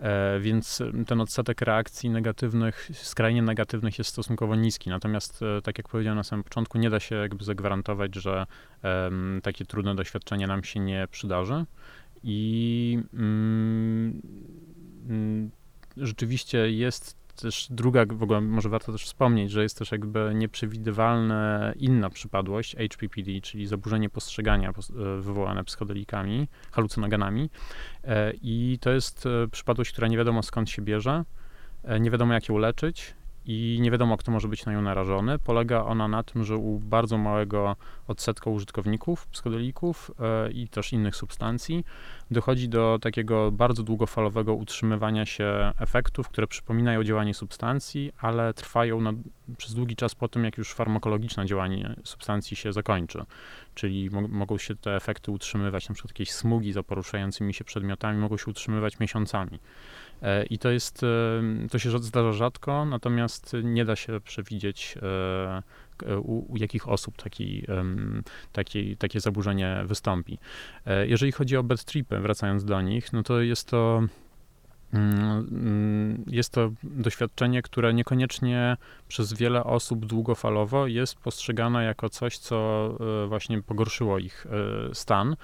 E, więc ten odsetek reakcji negatywnych, skrajnie negatywnych jest stosunkowo niski. Natomiast, e, tak jak powiedziałem na samym początku, nie da się jakby zagwarantować, że takie trudne doświadczenie nam się nie przydarzy. I mm, mm, rzeczywiście jest też druga, w ogóle może warto też wspomnieć, że jest też jakby nieprzewidywalna inna przypadłość HPPD, czyli zaburzenie postrzegania e, wywołane psychodelikami, halucynogenami. E, I to jest e, przypadłość, która nie wiadomo skąd się bierze, nie wiadomo jak ją leczyć i nie wiadomo, kto może być na nią narażony. Polega ona na tym, że u bardzo małego odsetka użytkowników psychodelików e, i też innych substancji dochodzi do takiego bardzo długofalowego utrzymywania się efektów, które przypominają działanie substancji, ale trwają na, przez długi czas po tym, jak już farmakologiczne działanie substancji się zakończy. Czyli mo mogą się te efekty utrzymywać, na przykład jakieś smugi za poruszającymi się przedmiotami mogą się utrzymywać miesiącami. E, I to jest, e, to się zdarza rzadko, natomiast nie da się przewidzieć, e, u, u jakich osób taki, taki, takie zaburzenie wystąpi. Jeżeli chodzi o bad tripy, wracając do nich, no to jest to jest to doświadczenie, które niekoniecznie przez wiele osób długofalowo jest postrzegane jako coś, co e, właśnie pogorszyło ich e, stan,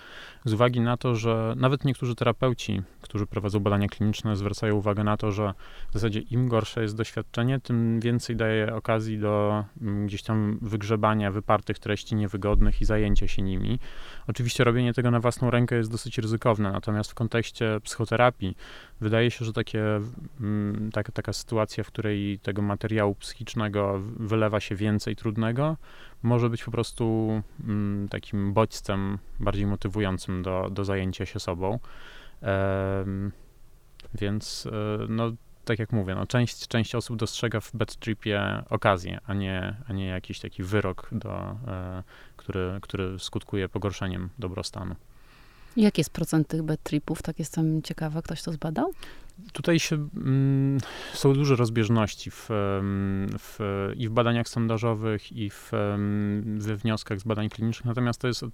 z uwagi na to, że nawet niektórzy terapeuci, którzy prowadzą badania kliniczne, zwracają uwagę na to, że w zasadzie im gorsze jest doświadczenie, tym więcej daje okazji do mm, gdzieś tam wygrzebania wypartych treści niewygodnych i zajęcia się nimi. Oczywiście robienie tego na własną rękę jest dosyć ryzykowne, natomiast w kontekście psychoterapii wydaje się, że takie mm, taka, taka sytuacja, w której tego materiału psychicznego wylewa się więcej trudnego, może być po prostu mm, takim bodźcem bardziej motywującym do, do zajęcia się sobą. Więc e, no, tak jak mówię, no, część, część osób dostrzega w bad tripie okazję, a nie, a nie jakiś taki wyrok, do, e, który, który skutkuje pogorszeniem dobrostanu. Jaki jest procent tych bad tripów? Tak jestem ciekawa, ktoś to zbadał? Tutaj się, mm, są duże rozbieżności w, w, i w badaniach sondażowych, i w, we wnioskach z badań klinicznych, natomiast to jest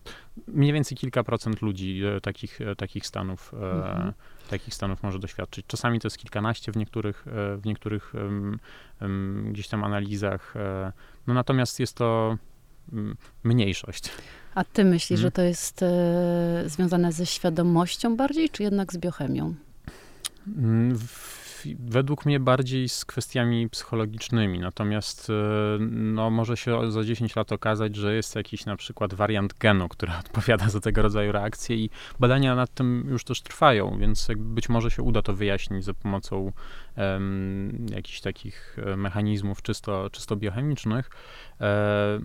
mniej więcej kilka procent ludzi e, takich, e, takich stanów, e, mhm. takich stanów może doświadczyć. Czasami to jest kilkanaście w niektórych, w niektórych gdzieś tam analizach, no natomiast jest to mm, mniejszość. A ty myślisz, hmm. że to jest e, związane ze świadomością bardziej, czy jednak z biochemią? Mm, według mnie bardziej z kwestiami psychologicznymi. Natomiast e, no, może się za 10 lat okazać, że jest jakiś na przykład wariant genu, który odpowiada za tego rodzaju reakcje i badania nad tym już też trwają, więc być może się uda to wyjaśnić za pomocą um, jakichś takich e, mechanizmów czysto, czysto biochemicznych. E,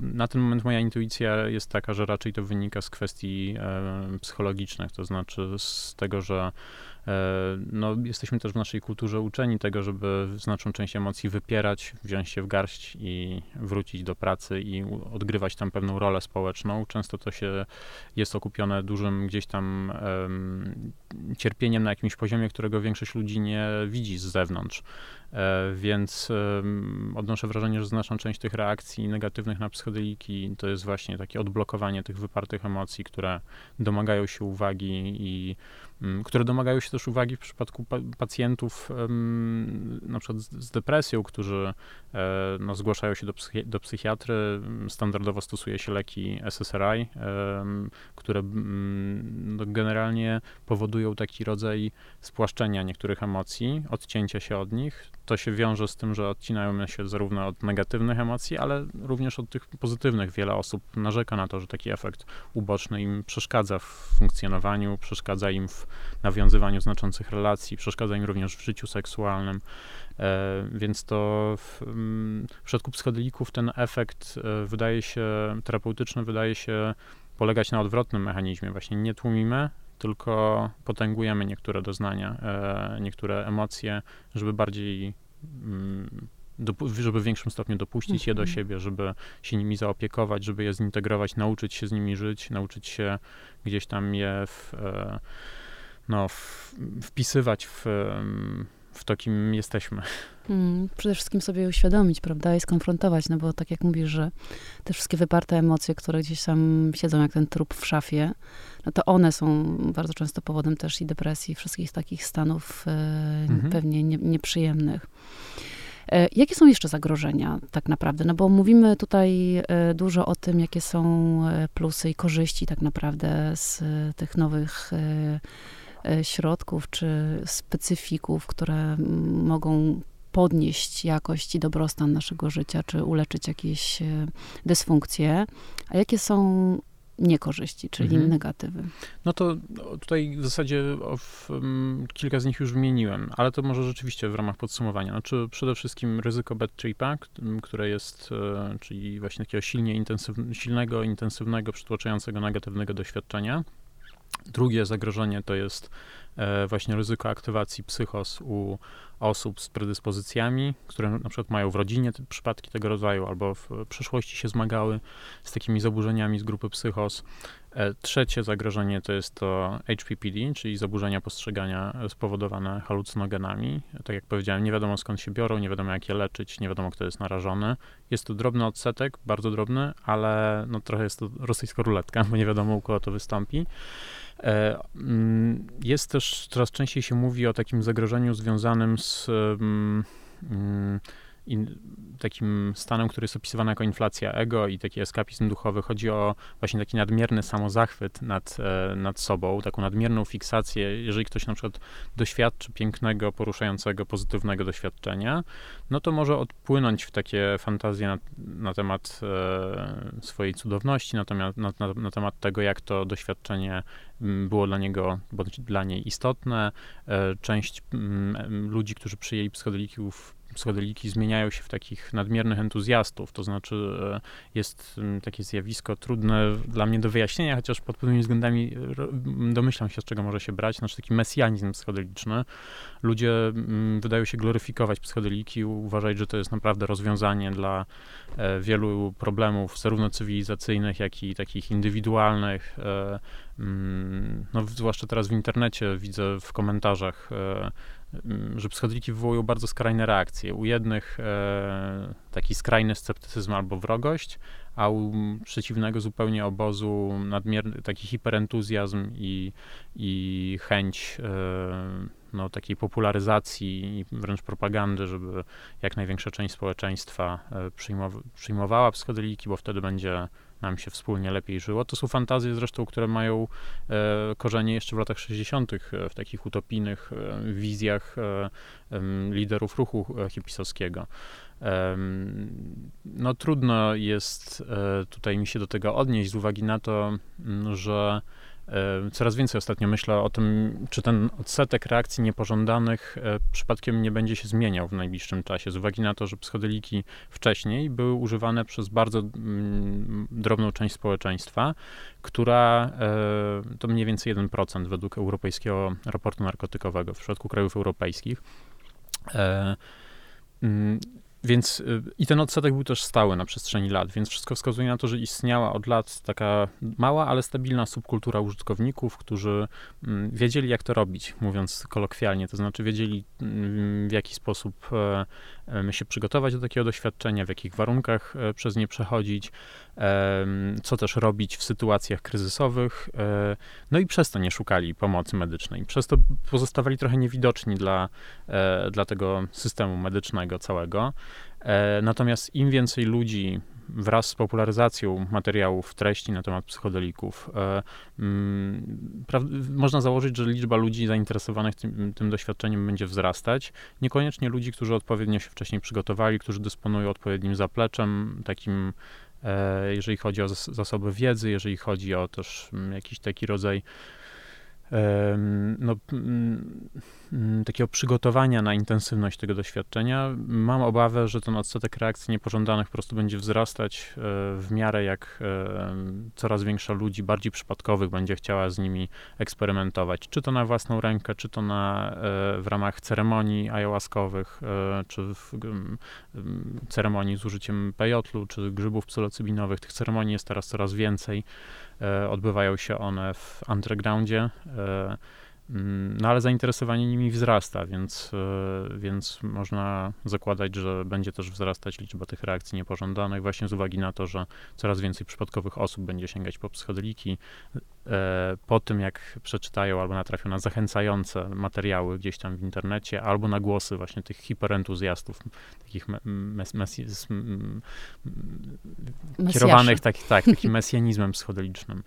na ten moment moja intuicja jest taka, że raczej to wynika z kwestii e, psychologicznych, to znaczy z tego, że no, jesteśmy też w naszej kulturze uczeni tego, żeby znaczną część emocji wypierać, wziąć się w garść i wrócić do pracy i odgrywać tam pewną rolę społeczną. Często to się jest okupione dużym gdzieś tam um, cierpieniem na jakimś poziomie, którego większość ludzi nie widzi z zewnątrz. E, więc odnoszę wrażenie, że znaczną część tych reakcji negatywnych na psychodeliki to jest właśnie takie odblokowanie tych wypartych emocji, które domagają się uwagi i które domagają się też uwagi w przypadku pacjentów na przykład z depresją, którzy e, no, zgłaszają się do, psychi do psychiatry. Standardowo stosuje się leki SSRI, które mm, no, generalnie powodują taki rodzaj spłaszczenia niektórych emocji, odcięcia się od nich to się wiąże z tym, że odcinają się zarówno od negatywnych emocji, ale również od tych pozytywnych. Wiele osób narzeka na to, że taki efekt uboczny im przeszkadza w funkcjonowaniu, przeszkadza im w nawiązywaniu znaczących relacji, przeszkadza im również w życiu seksualnym. E, więc to w, mm, w przypadku psychodelików ten efekt e, wydaje się terapeutyczny, wydaje się polegać na odwrotnym mechanizmie. Właśnie nie tłumimy tylko potęgujemy niektóre doznania, e, niektóre emocje, żeby bardziej mm, żeby w większym stopniu dopuścić je do mhm. siebie, żeby się nimi zaopiekować, żeby je zintegrować, nauczyć się z nimi żyć, nauczyć się gdzieś tam je w, no, wpisywać w, w to, kim jesteśmy. Hmm, przede wszystkim sobie uświadomić, prawda, i skonfrontować, no bo tak jak mówisz, że te wszystkie wyparte emocje, które gdzieś tam siedzą jak ten trup w szafie, no to one są bardzo często powodem też i depresji, wszystkich takich stanów e, mhm. pewnie nie, nieprzyjemnych. E, jakie są jeszcze zagrożenia tak naprawdę? No bo mówimy tutaj e, dużo o tym, jakie są e, plusy i korzyści tak naprawdę z e, tych nowych e, środków czy specyfików, które mogą podnieść jakość i dobrostan naszego życia, czy uleczyć jakieś e, dysfunkcje, a jakie są niekorzyści, czyli mhm. negatywy. No to no, tutaj w zasadzie um, kilka z nich już wymieniłem, ale to może rzeczywiście w ramach podsumowania. Znaczy przede wszystkim ryzyko bad tripa, które jest, e, czyli właśnie takiego silnie intensyw, silnego, intensywnego, przytłaczającego negatywnego doświadczenia. Drugie zagrożenie to jest e, właśnie ryzyko aktywacji psychos u osób z predyspozycjami, które na przykład mają w rodzinie te przypadki tego rodzaju albo w przeszłości się zmagały z takimi zaburzeniami z grupy psychos. E, trzecie zagrożenie to jest to HPPD, czyli zaburzenia postrzegania spowodowane halucynogenami. Tak jak powiedziałem, nie wiadomo skąd się biorą, nie wiadomo jak je leczyć, nie wiadomo kto jest narażony. Jest to drobny odsetek, bardzo drobny, ale no trochę jest to rosyjska ruletka, bo nie wiadomo u kogo to wystąpi. E, mm, jest też, coraz częściej się mówi o takim zagrożeniu związanym z mm, in, takim stanem, który jest opisywany jako inflacja ego i taki eskapizm duchowy. Chodzi o właśnie taki nadmierny samozachwyt nad, e, nad sobą, taką nadmierną fiksację. Jeżeli ktoś na przykład doświadczy pięknego, poruszającego, pozytywnego doświadczenia, no to może odpłynąć w takie fantazje na, na temat e, swojej cudowności, na temat, na, na, temat tego, jak to doświadczenie było dla niego, bądź dla niej istotne. E, część ludzi, którzy przyjęli psychodelików, psychodeliki zmieniają się w takich nadmiernych entuzjastów, to znaczy e, jest mm, takie zjawisko trudne dla mnie do wyjaśnienia, chociaż pod pewnymi względami domyślam się, z czego może się brać, znaczy taki mesjanizm psychodeliczny. Ludzie mm, wydają się gloryfikować psychodeliki, uważać, że to jest naprawdę rozwiązanie dla e, wielu problemów, zarówno cywilizacyjnych, jak i takich indywidualnych. E, mm, no, zwłaszcza teraz w internecie widzę w komentarzach że psychodeliki wywołują bardzo skrajne reakcje. U jednych e, taki skrajny sceptycyzm albo wrogość, a u przeciwnego zupełnie obozu nadmierny taki hiperentuzjazm i, i chęć e, no, takiej popularyzacji i wręcz propagandy, żeby jak największa część społeczeństwa e, przyjmow przyjmowała psychodeliki, bo wtedy będzie nam się wspólnie lepiej żyło. To są fantazje zresztą, które mają e, korzenie jeszcze w latach 60., e, w takich utopijnych e, wizjach liderów ruchu hipisowskiego. No trudno jest tutaj mi się do tego odnieść z uwagi na to, że Coraz więcej ostatnio myślę o tym, czy ten odsetek reakcji niepożądanych e, przypadkiem nie będzie się zmieniał w najbliższym czasie, z uwagi na to, że psychodeliki wcześniej były używane przez bardzo mm, drobną część społeczeństwa, która e, to mniej więcej 1% według europejskiego raportu narkotykowego w przypadku krajów europejskich. Więc y, i ten odsetek był też stały na przestrzeni lat, więc wszystko wskazuje na to, że istniała od lat taka mała, ale stabilna subkultura użytkowników, którzy mm, wiedzieli, jak to robić, mówiąc kolokwialnie, to znaczy wiedzieli, mm, w jaki sposób e, się przygotować do takiego doświadczenia, w jakich warunkach e, przez nie przechodzić, co też robić w sytuacjach kryzysowych. E, no i przez to nie szukali pomocy medycznej. Przez to pozostawali trochę niewidoczni dla, dla tego systemu medycznego całego. E, natomiast im więcej ludzi wraz z popularyzacją materiałów, treści na temat psychodelików, e, mm, można założyć, że liczba ludzi zainteresowanych tym, tym, doświadczeniem będzie wzrastać. Niekoniecznie ludzi, którzy odpowiednio się wcześniej przygotowali, którzy dysponują odpowiednim zapleczem, takim, e, jeżeli chodzi o zasoby wiedzy, jeżeli chodzi o też mm, jakiś taki rodzaj no, takiego przygotowania na intensywność tego doświadczenia. Mam obawę, że ten odsetek reakcji niepożądanych po prostu będzie wzrastać e, w miarę jak coraz większa ludzi bardziej przypadkowych będzie chciała z nimi eksperymentować, czy to na własną rękę, czy to na, e, w ramach ceremonii ayahuaskowych, e, czy w ceremonii z użyciem pejotlu, czy grzybów psylocybinowych. Tych ceremonii jest teraz coraz więcej. E, odbywają się one w undergroundzie, e, mm, no ale zainteresowanie nimi wzrasta, więc, e, więc można zakładać, że będzie też wzrastać liczba tych reakcji niepożądanych, właśnie z uwagi na to, że coraz więcej przypadkowych osób będzie sięgać po psychodeliki, po tym, jak przeczytają albo natrafią na zachęcające materiały gdzieś tam w internecie, albo na głosy właśnie tych hiperentuzjastów, takich mes, mes, mes, kierowanych tak, tak, takim mesjanizmem psychodelicznym.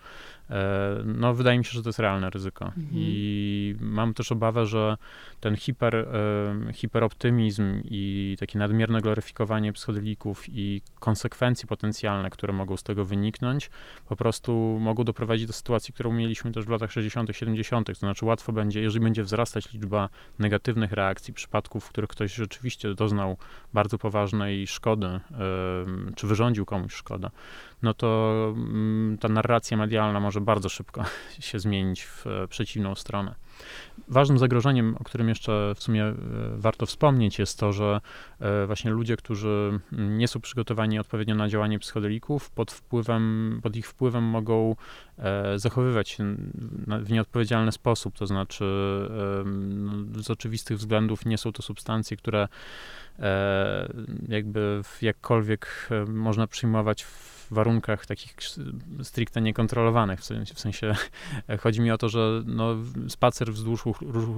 E, no, wydaje mi się, że to jest realne ryzyko. Mhm. I mam też obawę, że ten hiper, e, hiperoptymizm i takie nadmierne gloryfikowanie psychodelików i konsekwencje potencjalne, które mogą z tego wyniknąć, po prostu mogą doprowadzić do sytuacji, sytuacji, którą mieliśmy też w latach 60., 70., to znaczy łatwo będzie, jeżeli będzie wzrastać liczba negatywnych reakcji, przypadków, w których ktoś rzeczywiście doznał bardzo poważnej szkody, czy wyrządził komuś szkodę, no to mm, ta narracja medialna może bardzo szybko się zmienić w e, przeciwną stronę. Ważnym zagrożeniem, o którym jeszcze w sumie e, warto wspomnieć, jest to, że e, właśnie ludzie, którzy nie są przygotowani odpowiednio na działanie psychodelików, pod wpływem, pod ich wpływem mogą zachowywać się w nieodpowiedzialny sposób, to znaczy z oczywistych względów nie są to substancje, które jakby jakkolwiek można przyjmować w warunkach takich stricte niekontrolowanych. W sensie, w sensie chodzi mi o to, że no, spacer wzdłuż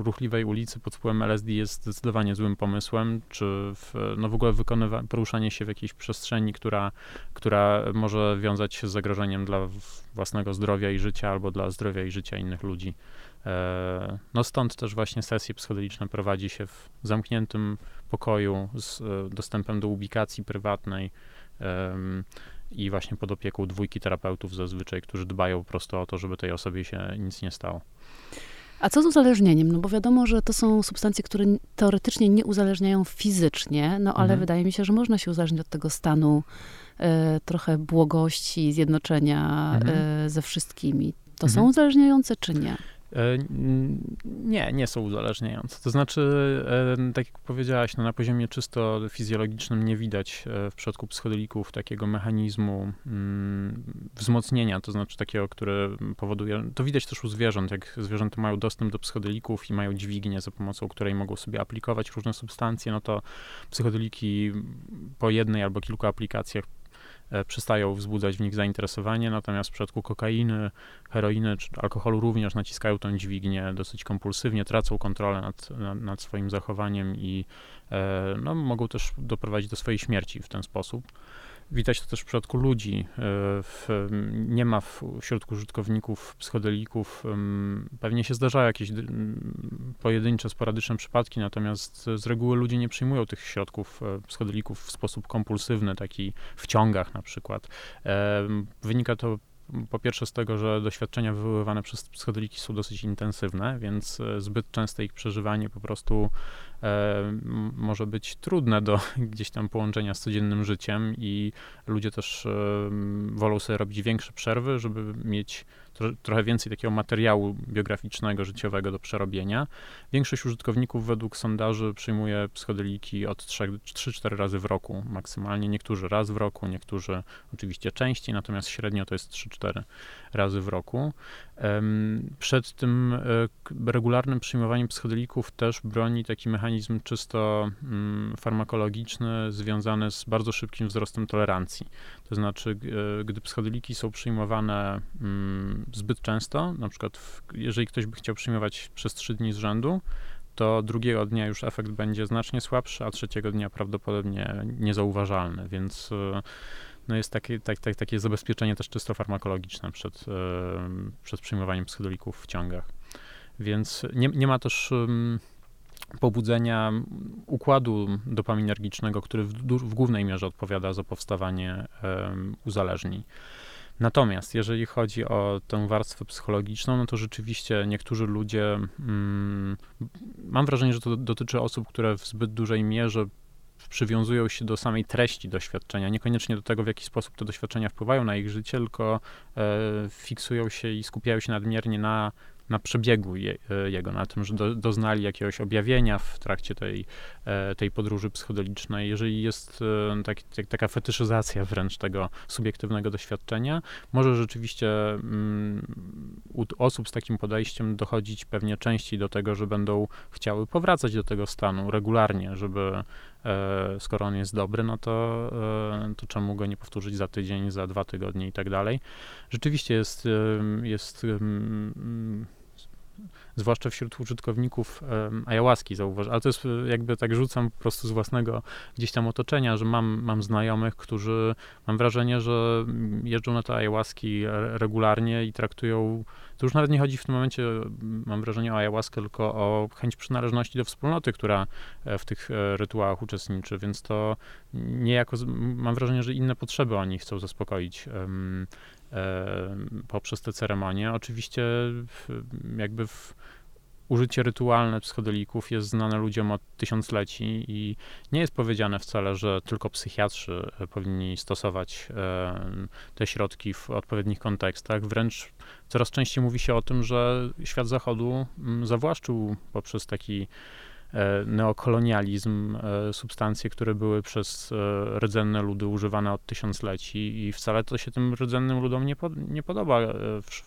ruchliwej ulicy pod wpływem LSD jest zdecydowanie złym pomysłem, czy w, no w ogóle wykonywa- poruszanie się w jakiejś przestrzeni, która, która może wiązać się z zagrożeniem dla własnego zdrowia i życia albo dla zdrowia i życia innych ludzi. E, no stąd też właśnie sesje psychodeliczne prowadzi się w zamkniętym pokoju z e, dostępem do ubikacji prywatnej i właśnie pod opieką dwójki terapeutów zazwyczaj, którzy dbają po prostu o to, żeby tej osobie się nic nie stało. A co z uzależnieniem? No bo wiadomo, że to są substancje, które teoretycznie nie uzależniają fizycznie, no ale mhm. wydaje mi się, że można się uzależnić od tego stanu e, trochę błogości, zjednoczenia mhm. e, ze wszystkimi. To mhm. są uzależniające czy nie? E, nie, nie są uzależniające. To znaczy, tak jak powiedziałaś, no na poziomie czysto fizjologicznym nie widać e, w przypadku psychodelików takiego mechanizmu mm, wzmocnienia, to znaczy takiego, które powoduje, to widać też u zwierząt, jak zwierzęta mają dostęp do psychodelików i mają dźwignię, za pomocą której mogą sobie aplikować różne substancje, no to psychodeliki po jednej albo kilku aplikacjach przestają wzbudzać w nich zainteresowanie, natomiast w przypadku kokainy, heroiny czy alkoholu również naciskają tę dźwignię dosyć kompulsywnie, tracą kontrolę nad, nad, nad swoim zachowaniem i e, no, mogą też doprowadzić do swojej śmierci w ten sposób. Widać to też w przypadku ludzi. E, w, nie ma wśród użytkowników psychodelików, pewnie się zdarzają jakieś pojedyncze, sporadyczne przypadki, natomiast z reguły ludzie nie przyjmują tych środków e, psychodelików w sposób kompulsywny, taki w ciągach na przykład. Wynika to po pierwsze z tego, że doświadczenia wywoływane przez psychodeliki są dosyć intensywne, więc e, zbyt częste ich przeżywanie po prostu e, może być trudne do gdzieś tam połączenia z codziennym życiem i ludzie też e, wolą sobie robić większe przerwy, żeby mieć trochę więcej takiego materiału biograficznego, życiowego do przerobienia. Większość użytkowników według sondaży przyjmuje psychodeliki od 3-4 razy w roku maksymalnie. Niektórzy raz w roku, niektórzy oczywiście częściej, natomiast średnio to jest 3-4 razy w roku. Przed tym e, regularnym przyjmowaniem psychodelików też broni taki mechanizm czysto mm, farmakologiczny związany z bardzo szybkim wzrostem tolerancji. To znaczy, e, gdy psychodeliki są przyjmowane mm, zbyt często, na przykład w, jeżeli ktoś by chciał przyjmować przez 3 dni z rzędu, to drugiego dnia już efekt będzie znacznie słabszy, a trzeciego dnia prawdopodobnie niezauważalny, więc e, no jest takie, tak, tak, takie zabezpieczenie też czysto farmakologiczne przed, przed przyjmowaniem psychodelików w ciągach. Więc nie, nie ma też pobudzenia układu dopaminergicznego, który w, w głównej mierze odpowiada za powstawanie uzależnień. Natomiast jeżeli chodzi o tę warstwę psychologiczną, no to rzeczywiście niektórzy ludzie, mm, mam wrażenie, że to dotyczy osób, które w zbyt dużej mierze przywiązują się do samej treści doświadczenia, niekoniecznie do tego, w jaki sposób te doświadczenia wpływają na ich życie, tylko e, fiksują się i skupiają się nadmiernie na na przebiegu je, e, jego, na tym, że do, doznali jakiegoś objawienia w trakcie tej, tej podróży psychodelicznej. Jeżeli jest e, tak, tak, taka fetyszyzacja wręcz tego subiektywnego doświadczenia, może rzeczywiście mm, u osób z takim podejściem dochodzić pewnie częściej do tego, że będą chciały powracać do tego stanu regularnie, żeby skoro on jest dobry, no to, to czemu go nie powtórzyć za tydzień, za dwa tygodnie i tak dalej. Rzeczywiście jest, jest zwłaszcza wśród użytkowników um, ayahuaski zauważ, ale to jest e, jakby tak rzucam po prostu z własnego gdzieś tam otoczenia, że mam, mam znajomych, którzy mam wrażenie, że jeżdżą na te ayahuaski regularnie i traktują, to już nawet nie chodzi w tym momencie, mam wrażenie o ayahuaskę, tylko o chęć przynależności do wspólnoty, która e, w tych e, rytuałach uczestniczy, więc to niejako, mam wrażenie, że inne potrzeby oni chcą zaspokoić poprzez te ceremonie. Oczywiście jakby w użycie rytualne psychodelików jest znane ludziom od tysiącleci i nie jest powiedziane wcale, że tylko psychiatrzy e, powinni stosować te środki w odpowiednich kontekstach. Wręcz coraz częściej mówi się o tym, że świat zachodu zawłaszczył poprzez taki neokolonializm, substancje, które były przez rdzenne ludy używane od tysiącleci i wcale to się tym rdzennym ludom nie, po, nie podoba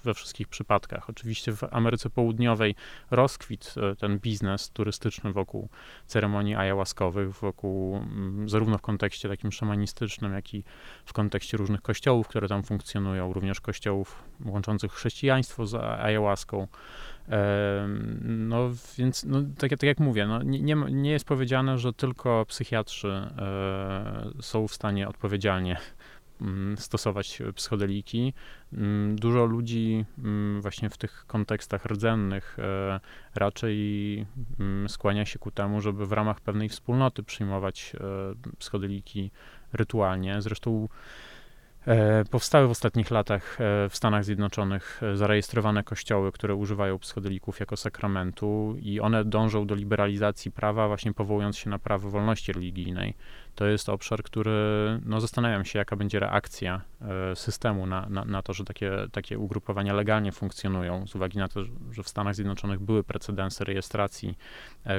we wszystkich przypadkach. Oczywiście w Ameryce Południowej rozkwit ten biznes turystyczny wokół ceremonii ayahuaskowych, wokół mm, zarówno w kontekście takim szamanistycznym, jak i w kontekście różnych kościołów, które tam funkcjonują, również kościołów łączących chrześcijaństwo z ayahuaską. No więc, no, tak, tak jak mówię, no, nie, nie jest powiedziane, że tylko psychiatrzy e, są w stanie odpowiedzialnie mm, stosować psychodeliki. Mm, dużo ludzi mm, właśnie w tych kontekstach rdzennych e, raczej skłania się ku temu, żeby w ramach pewnej wspólnoty przyjmować e, psychodeliki rytualnie. Zresztą powstały w ostatnich latach e, w Stanach Zjednoczonych e, zarejestrowane kościoły, które używają psychodelików jako sakramentu i one dążą do liberalizacji prawa, właśnie powołując się na prawo wolności religijnej. To jest obszar, który, no zastanawiam się, jaka będzie reakcja systemu na, na, na to, że takie, takie ugrupowania legalnie funkcjonują, z uwagi na to, że w Stanach Zjednoczonych były precedensy rejestracji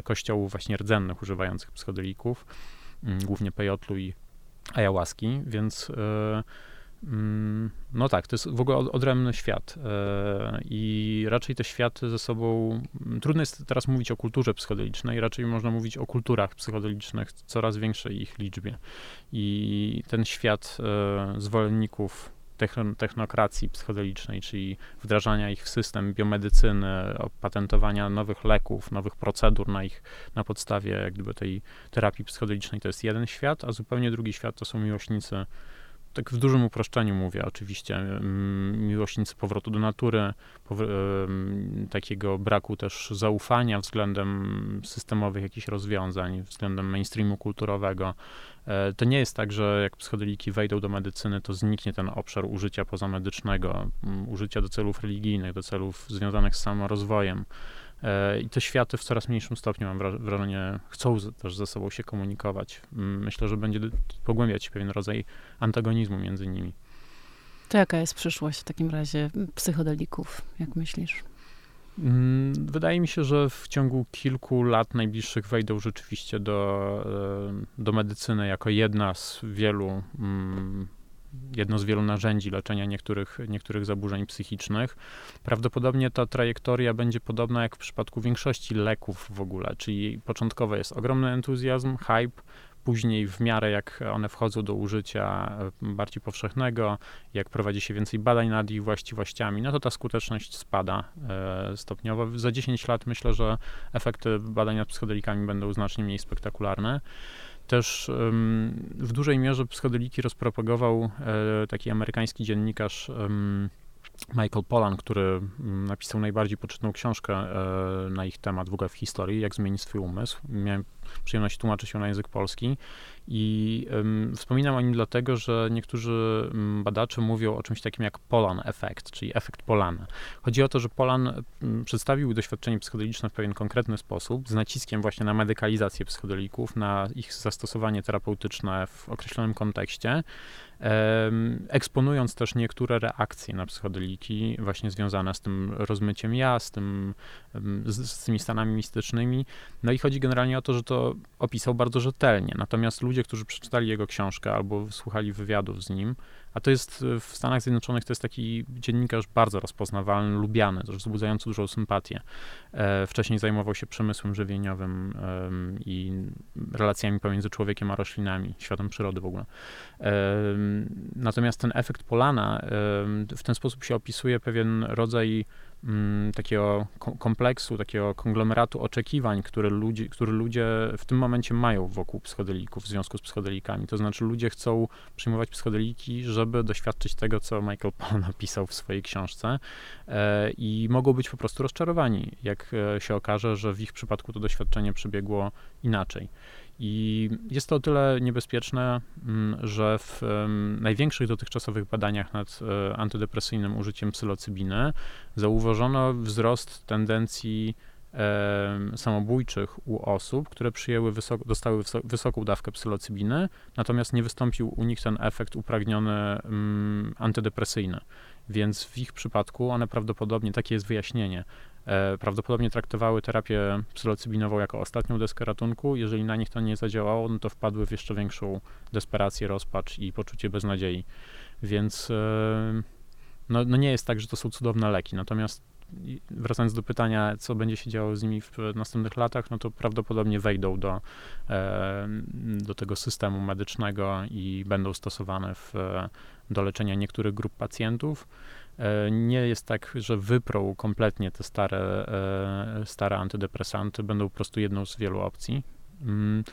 kościołów właśnie rdzennych używających psychodelików, głównie pejotlu i ayahuaski, więc Mm, no tak, to jest w ogóle odrębny świat e, i raczej te światy ze sobą, mm, trudno jest teraz mówić o kulturze psychodelicznej, raczej można mówić o kulturach psychodelicznych, coraz większej ich liczbie. I ten świat e, zwolenników technokracji psychodelicznej, czyli wdrażania ich w system biomedycyny, patentowania nowych leków, nowych procedur na ich, na podstawie jak gdyby tej terapii psychodelicznej, to jest jeden świat, a zupełnie drugi świat to są miłośnicy tak w dużym uproszczeniu mówię oczywiście, mm, miłośnicy powrotu do natury, takiego braku też zaufania względem systemowych jakichś rozwiązań, względem mainstreamu kulturowego. E, to nie jest tak, że jak psychodeliki wejdą do medycyny, to zniknie ten obszar użycia pozamedycznego, użycia do celów religijnych, do celów związanych z samorozwojem. E, I te światy w coraz mniejszym stopniu, mam wrażenie, chcą też ze sobą się komunikować. Mm, myślę, że będzie pogłębiać się pewien rodzaj antagonizmu między nimi. To jaka jest przyszłość w takim razie psychodelików, jak myślisz? Mm, wydaje mi się, że w ciągu kilku lat najbliższych wejdą rzeczywiście do, e, do medycyny jako jedna z wielu mm, jedno z wielu narzędzi leczenia niektórych, niektórych zaburzeń psychicznych. Prawdopodobnie ta trajektoria będzie podobna jak w przypadku większości leków w ogóle, czyli początkowo jest ogromny entuzjazm, hype, później w miarę jak one wchodzą do użycia e, bardziej powszechnego, jak prowadzi się więcej badań nad ich właściwościami, no to ta skuteczność spada e, stopniowo. Za 10 lat myślę, że efekty badań nad psychodelikami będą znacznie mniej spektakularne. Też w dużej mierze psychodeliki rozpropagował e, taki amerykański dziennikarz Michael Pollan, który napisał najbardziej poczytną książkę e, na ich temat w ogóle w historii, jak zmienić swój umysł. Miałem przyjemność tłumaczyć ją na język polski i um, wspominam o nim dlatego, że niektórzy um, badacze mówią o czymś takim jak Polan efekt, czyli efekt Polana. Chodzi o to, że Polan um, przedstawił doświadczenie psychodeliczne w pewien konkretny sposób, z naciskiem właśnie na medykalizację psychodelików, na ich zastosowanie terapeutyczne w określonym kontekście, eksponując też niektóre reakcje na psychodeliki, właśnie związane z tym rozmyciem ja, z, tym, z, z tymi stanami mistycznymi. No i chodzi generalnie o to, że to opisał bardzo rzetelnie. Natomiast ludzie, którzy przeczytali jego książkę albo słuchali wywiadów z nim, a to jest w Stanach Zjednoczonych to jest taki dziennikarz bardzo rozpoznawalny, lubiany, też wzbudzający dużą sympatię. E, wcześniej zajmował się przemysłem żywieniowym i relacjami pomiędzy człowiekiem a roślinami, światem przyrody w ogóle. Natomiast ten efekt Polana w ten sposób się opisuje pewien rodzaj takiego kompleksu, takiego konglomeratu oczekiwań, które ludzie, które ludzie w tym momencie mają wokół psychodelików w związku z psychodelikami. To znaczy ludzie chcą przyjmować psychodeliki, żeby doświadczyć tego, co Michael Pollan napisał w swojej książce e, i mogą być po prostu rozczarowani, jak e, się okaże, że w ich przypadku to doświadczenie przebiegło inaczej. I jest to o tyle niebezpieczne, mm, że w największych dotychczasowych badaniach nad e, antydepresyjnym użyciem psylocybiny zauważono wzrost tendencji samobójczych u osób, które przyjęły dostały wysoką dawkę psylocybiny, natomiast nie wystąpił u nich ten efekt upragniony mm, antydepresyjny. Więc w ich przypadku one prawdopodobnie, takie jest wyjaśnienie, prawdopodobnie traktowały terapię psylocybinową jako ostatnią deskę ratunku. Jeżeli na nich to nie zadziałało, no to wpadły w jeszcze większą desperację, rozpacz i poczucie beznadziei. Więc e, no, no nie jest tak, że to są cudowne leki. Natomiast wracając do pytania, co będzie się działo z nimi w następnych latach, no to prawdopodobnie wejdą do, e, do tego systemu medycznego i będą stosowane w, do leczenia niektórych grup pacjentów. E, nie jest tak, że wyprą kompletnie te stare, e, stare antydepresanty, będą po prostu jedną z wielu opcji. Mm,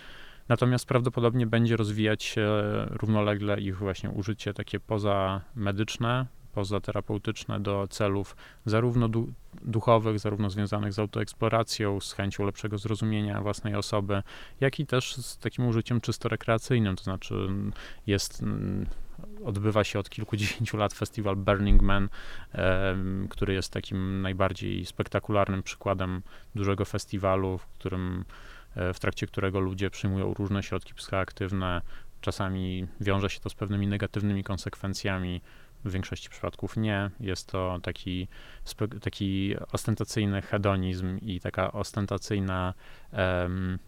natomiast prawdopodobnie będzie rozwijać się równolegle ich właśnie użycie takie pozamedyczne, pozaterapeutyczne do celów zarówno du duchowych, zarówno związanych z autoeksploracją, z chęcią lepszego zrozumienia własnej osoby, jak i też z takim użyciem czysto rekreacyjnym, to znaczy jest odbywa się od kilkudziesięciu lat festiwal Burning Man, który jest takim najbardziej spektakularnym przykładem dużego festiwalu, w którym e, w trakcie którego ludzie przyjmują różne środki psychoaktywne. Czasami wiąże się to z pewnymi negatywnymi konsekwencjami, w większości przypadków nie. Jest to taki, taki ostentacyjny hedonizm i taka ostentacyjna um,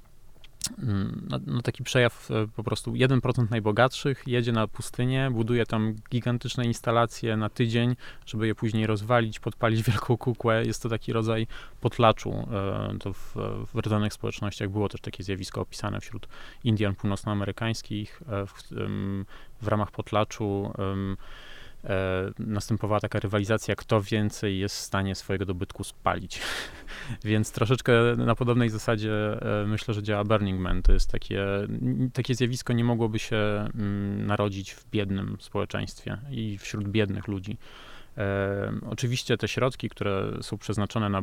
no, no, taki przejaw e, po prostu 1% najbogatszych jedzie na pustynię, buduje tam gigantyczne instalacje na tydzień, żeby je później rozwalić, podpalić wielką kukłę. Jest to taki rodzaj potlaczu. E, to w, w rdzennych społecznościach było też takie zjawisko opisane wśród Indian północnoamerykańskich e, w, w ramach potlaczu następowała taka rywalizacja, kto więcej jest w stanie swojego dobytku spalić. Więc troszeczkę na podobnej zasadzie e, myślę, że działa Burning Man. To jest takie, takie zjawisko nie mogłoby się mm, narodzić w biednym społeczeństwie i wśród biednych ludzi. E, oczywiście te środki, które są przeznaczone na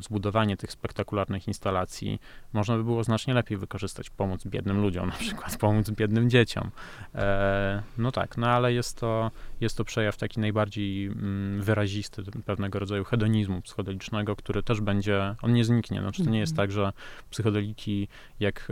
zbudowanie tych spektakularnych instalacji, można by było znacznie lepiej wykorzystać, pomóc biednym ludziom, na przykład pomóc biednym dzieciom. E, no tak, no ale jest to, jest to przejaw taki najbardziej mm, wyrazisty pewnego rodzaju hedonizmu psychodelicznego, który też będzie, on nie zniknie. Znaczy to nie jest mhm. tak, że psychodeliki, jak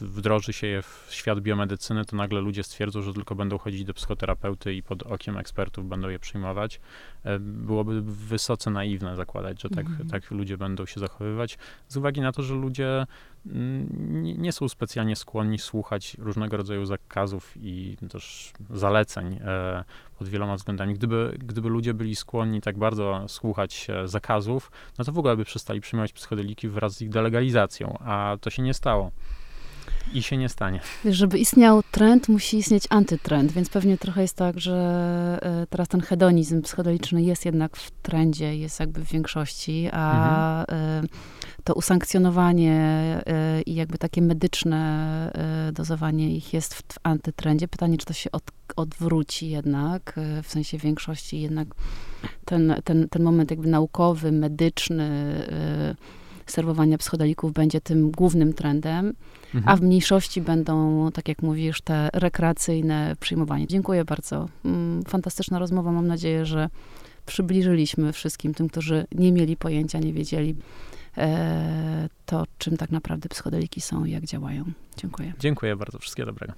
wdroży się je w świat biomedycyny, to nagle ludzie stwierdzą, że tylko będą chodzić do psychoterapeuty i pod okiem ekspertów będą je przyjmować. E, byłoby wysoce naiwne zakładać, że tak, mhm. tak ludzie będą się zachowywać, z uwagi na to, że ludzie mm, nie są specjalnie skłonni słuchać różnego rodzaju zakazów i też zaleceń e, pod wieloma względami. Gdyby, gdyby ludzie byli skłonni tak bardzo słuchać zakazów, no to w ogóle by przestali przyjmować psychodeliki wraz z ich delegalizacją, a to się nie stało. I się nie stanie. Wiesz, żeby istniał trend, musi istnieć antytrend, więc pewnie trochę jest tak, że e, teraz ten hedonizm psychodeliczny jest jednak w trendzie, jest jakby w większości, a mhm. to usankcjonowanie e, i jakby takie medyczne dozowanie ich jest w, w antytrendzie. Pytanie, czy to się od, odwróci jednak, w sensie większości jednak ten, ten, ten moment jakby naukowy, medyczny, serwowania psychodelików będzie tym głównym trendem, mhm. a w mniejszości będą, tak jak mówisz, te rekreacyjne przyjmowanie. Dziękuję bardzo. Mm, fantastyczna rozmowa. Mam nadzieję, że przybliżyliśmy wszystkim tym, którzy nie mieli pojęcia, nie wiedzieli e, to, czym tak naprawdę psychodeliki są i jak działają. Dziękuję. Dziękuję bardzo. Wszystkiego dobrego.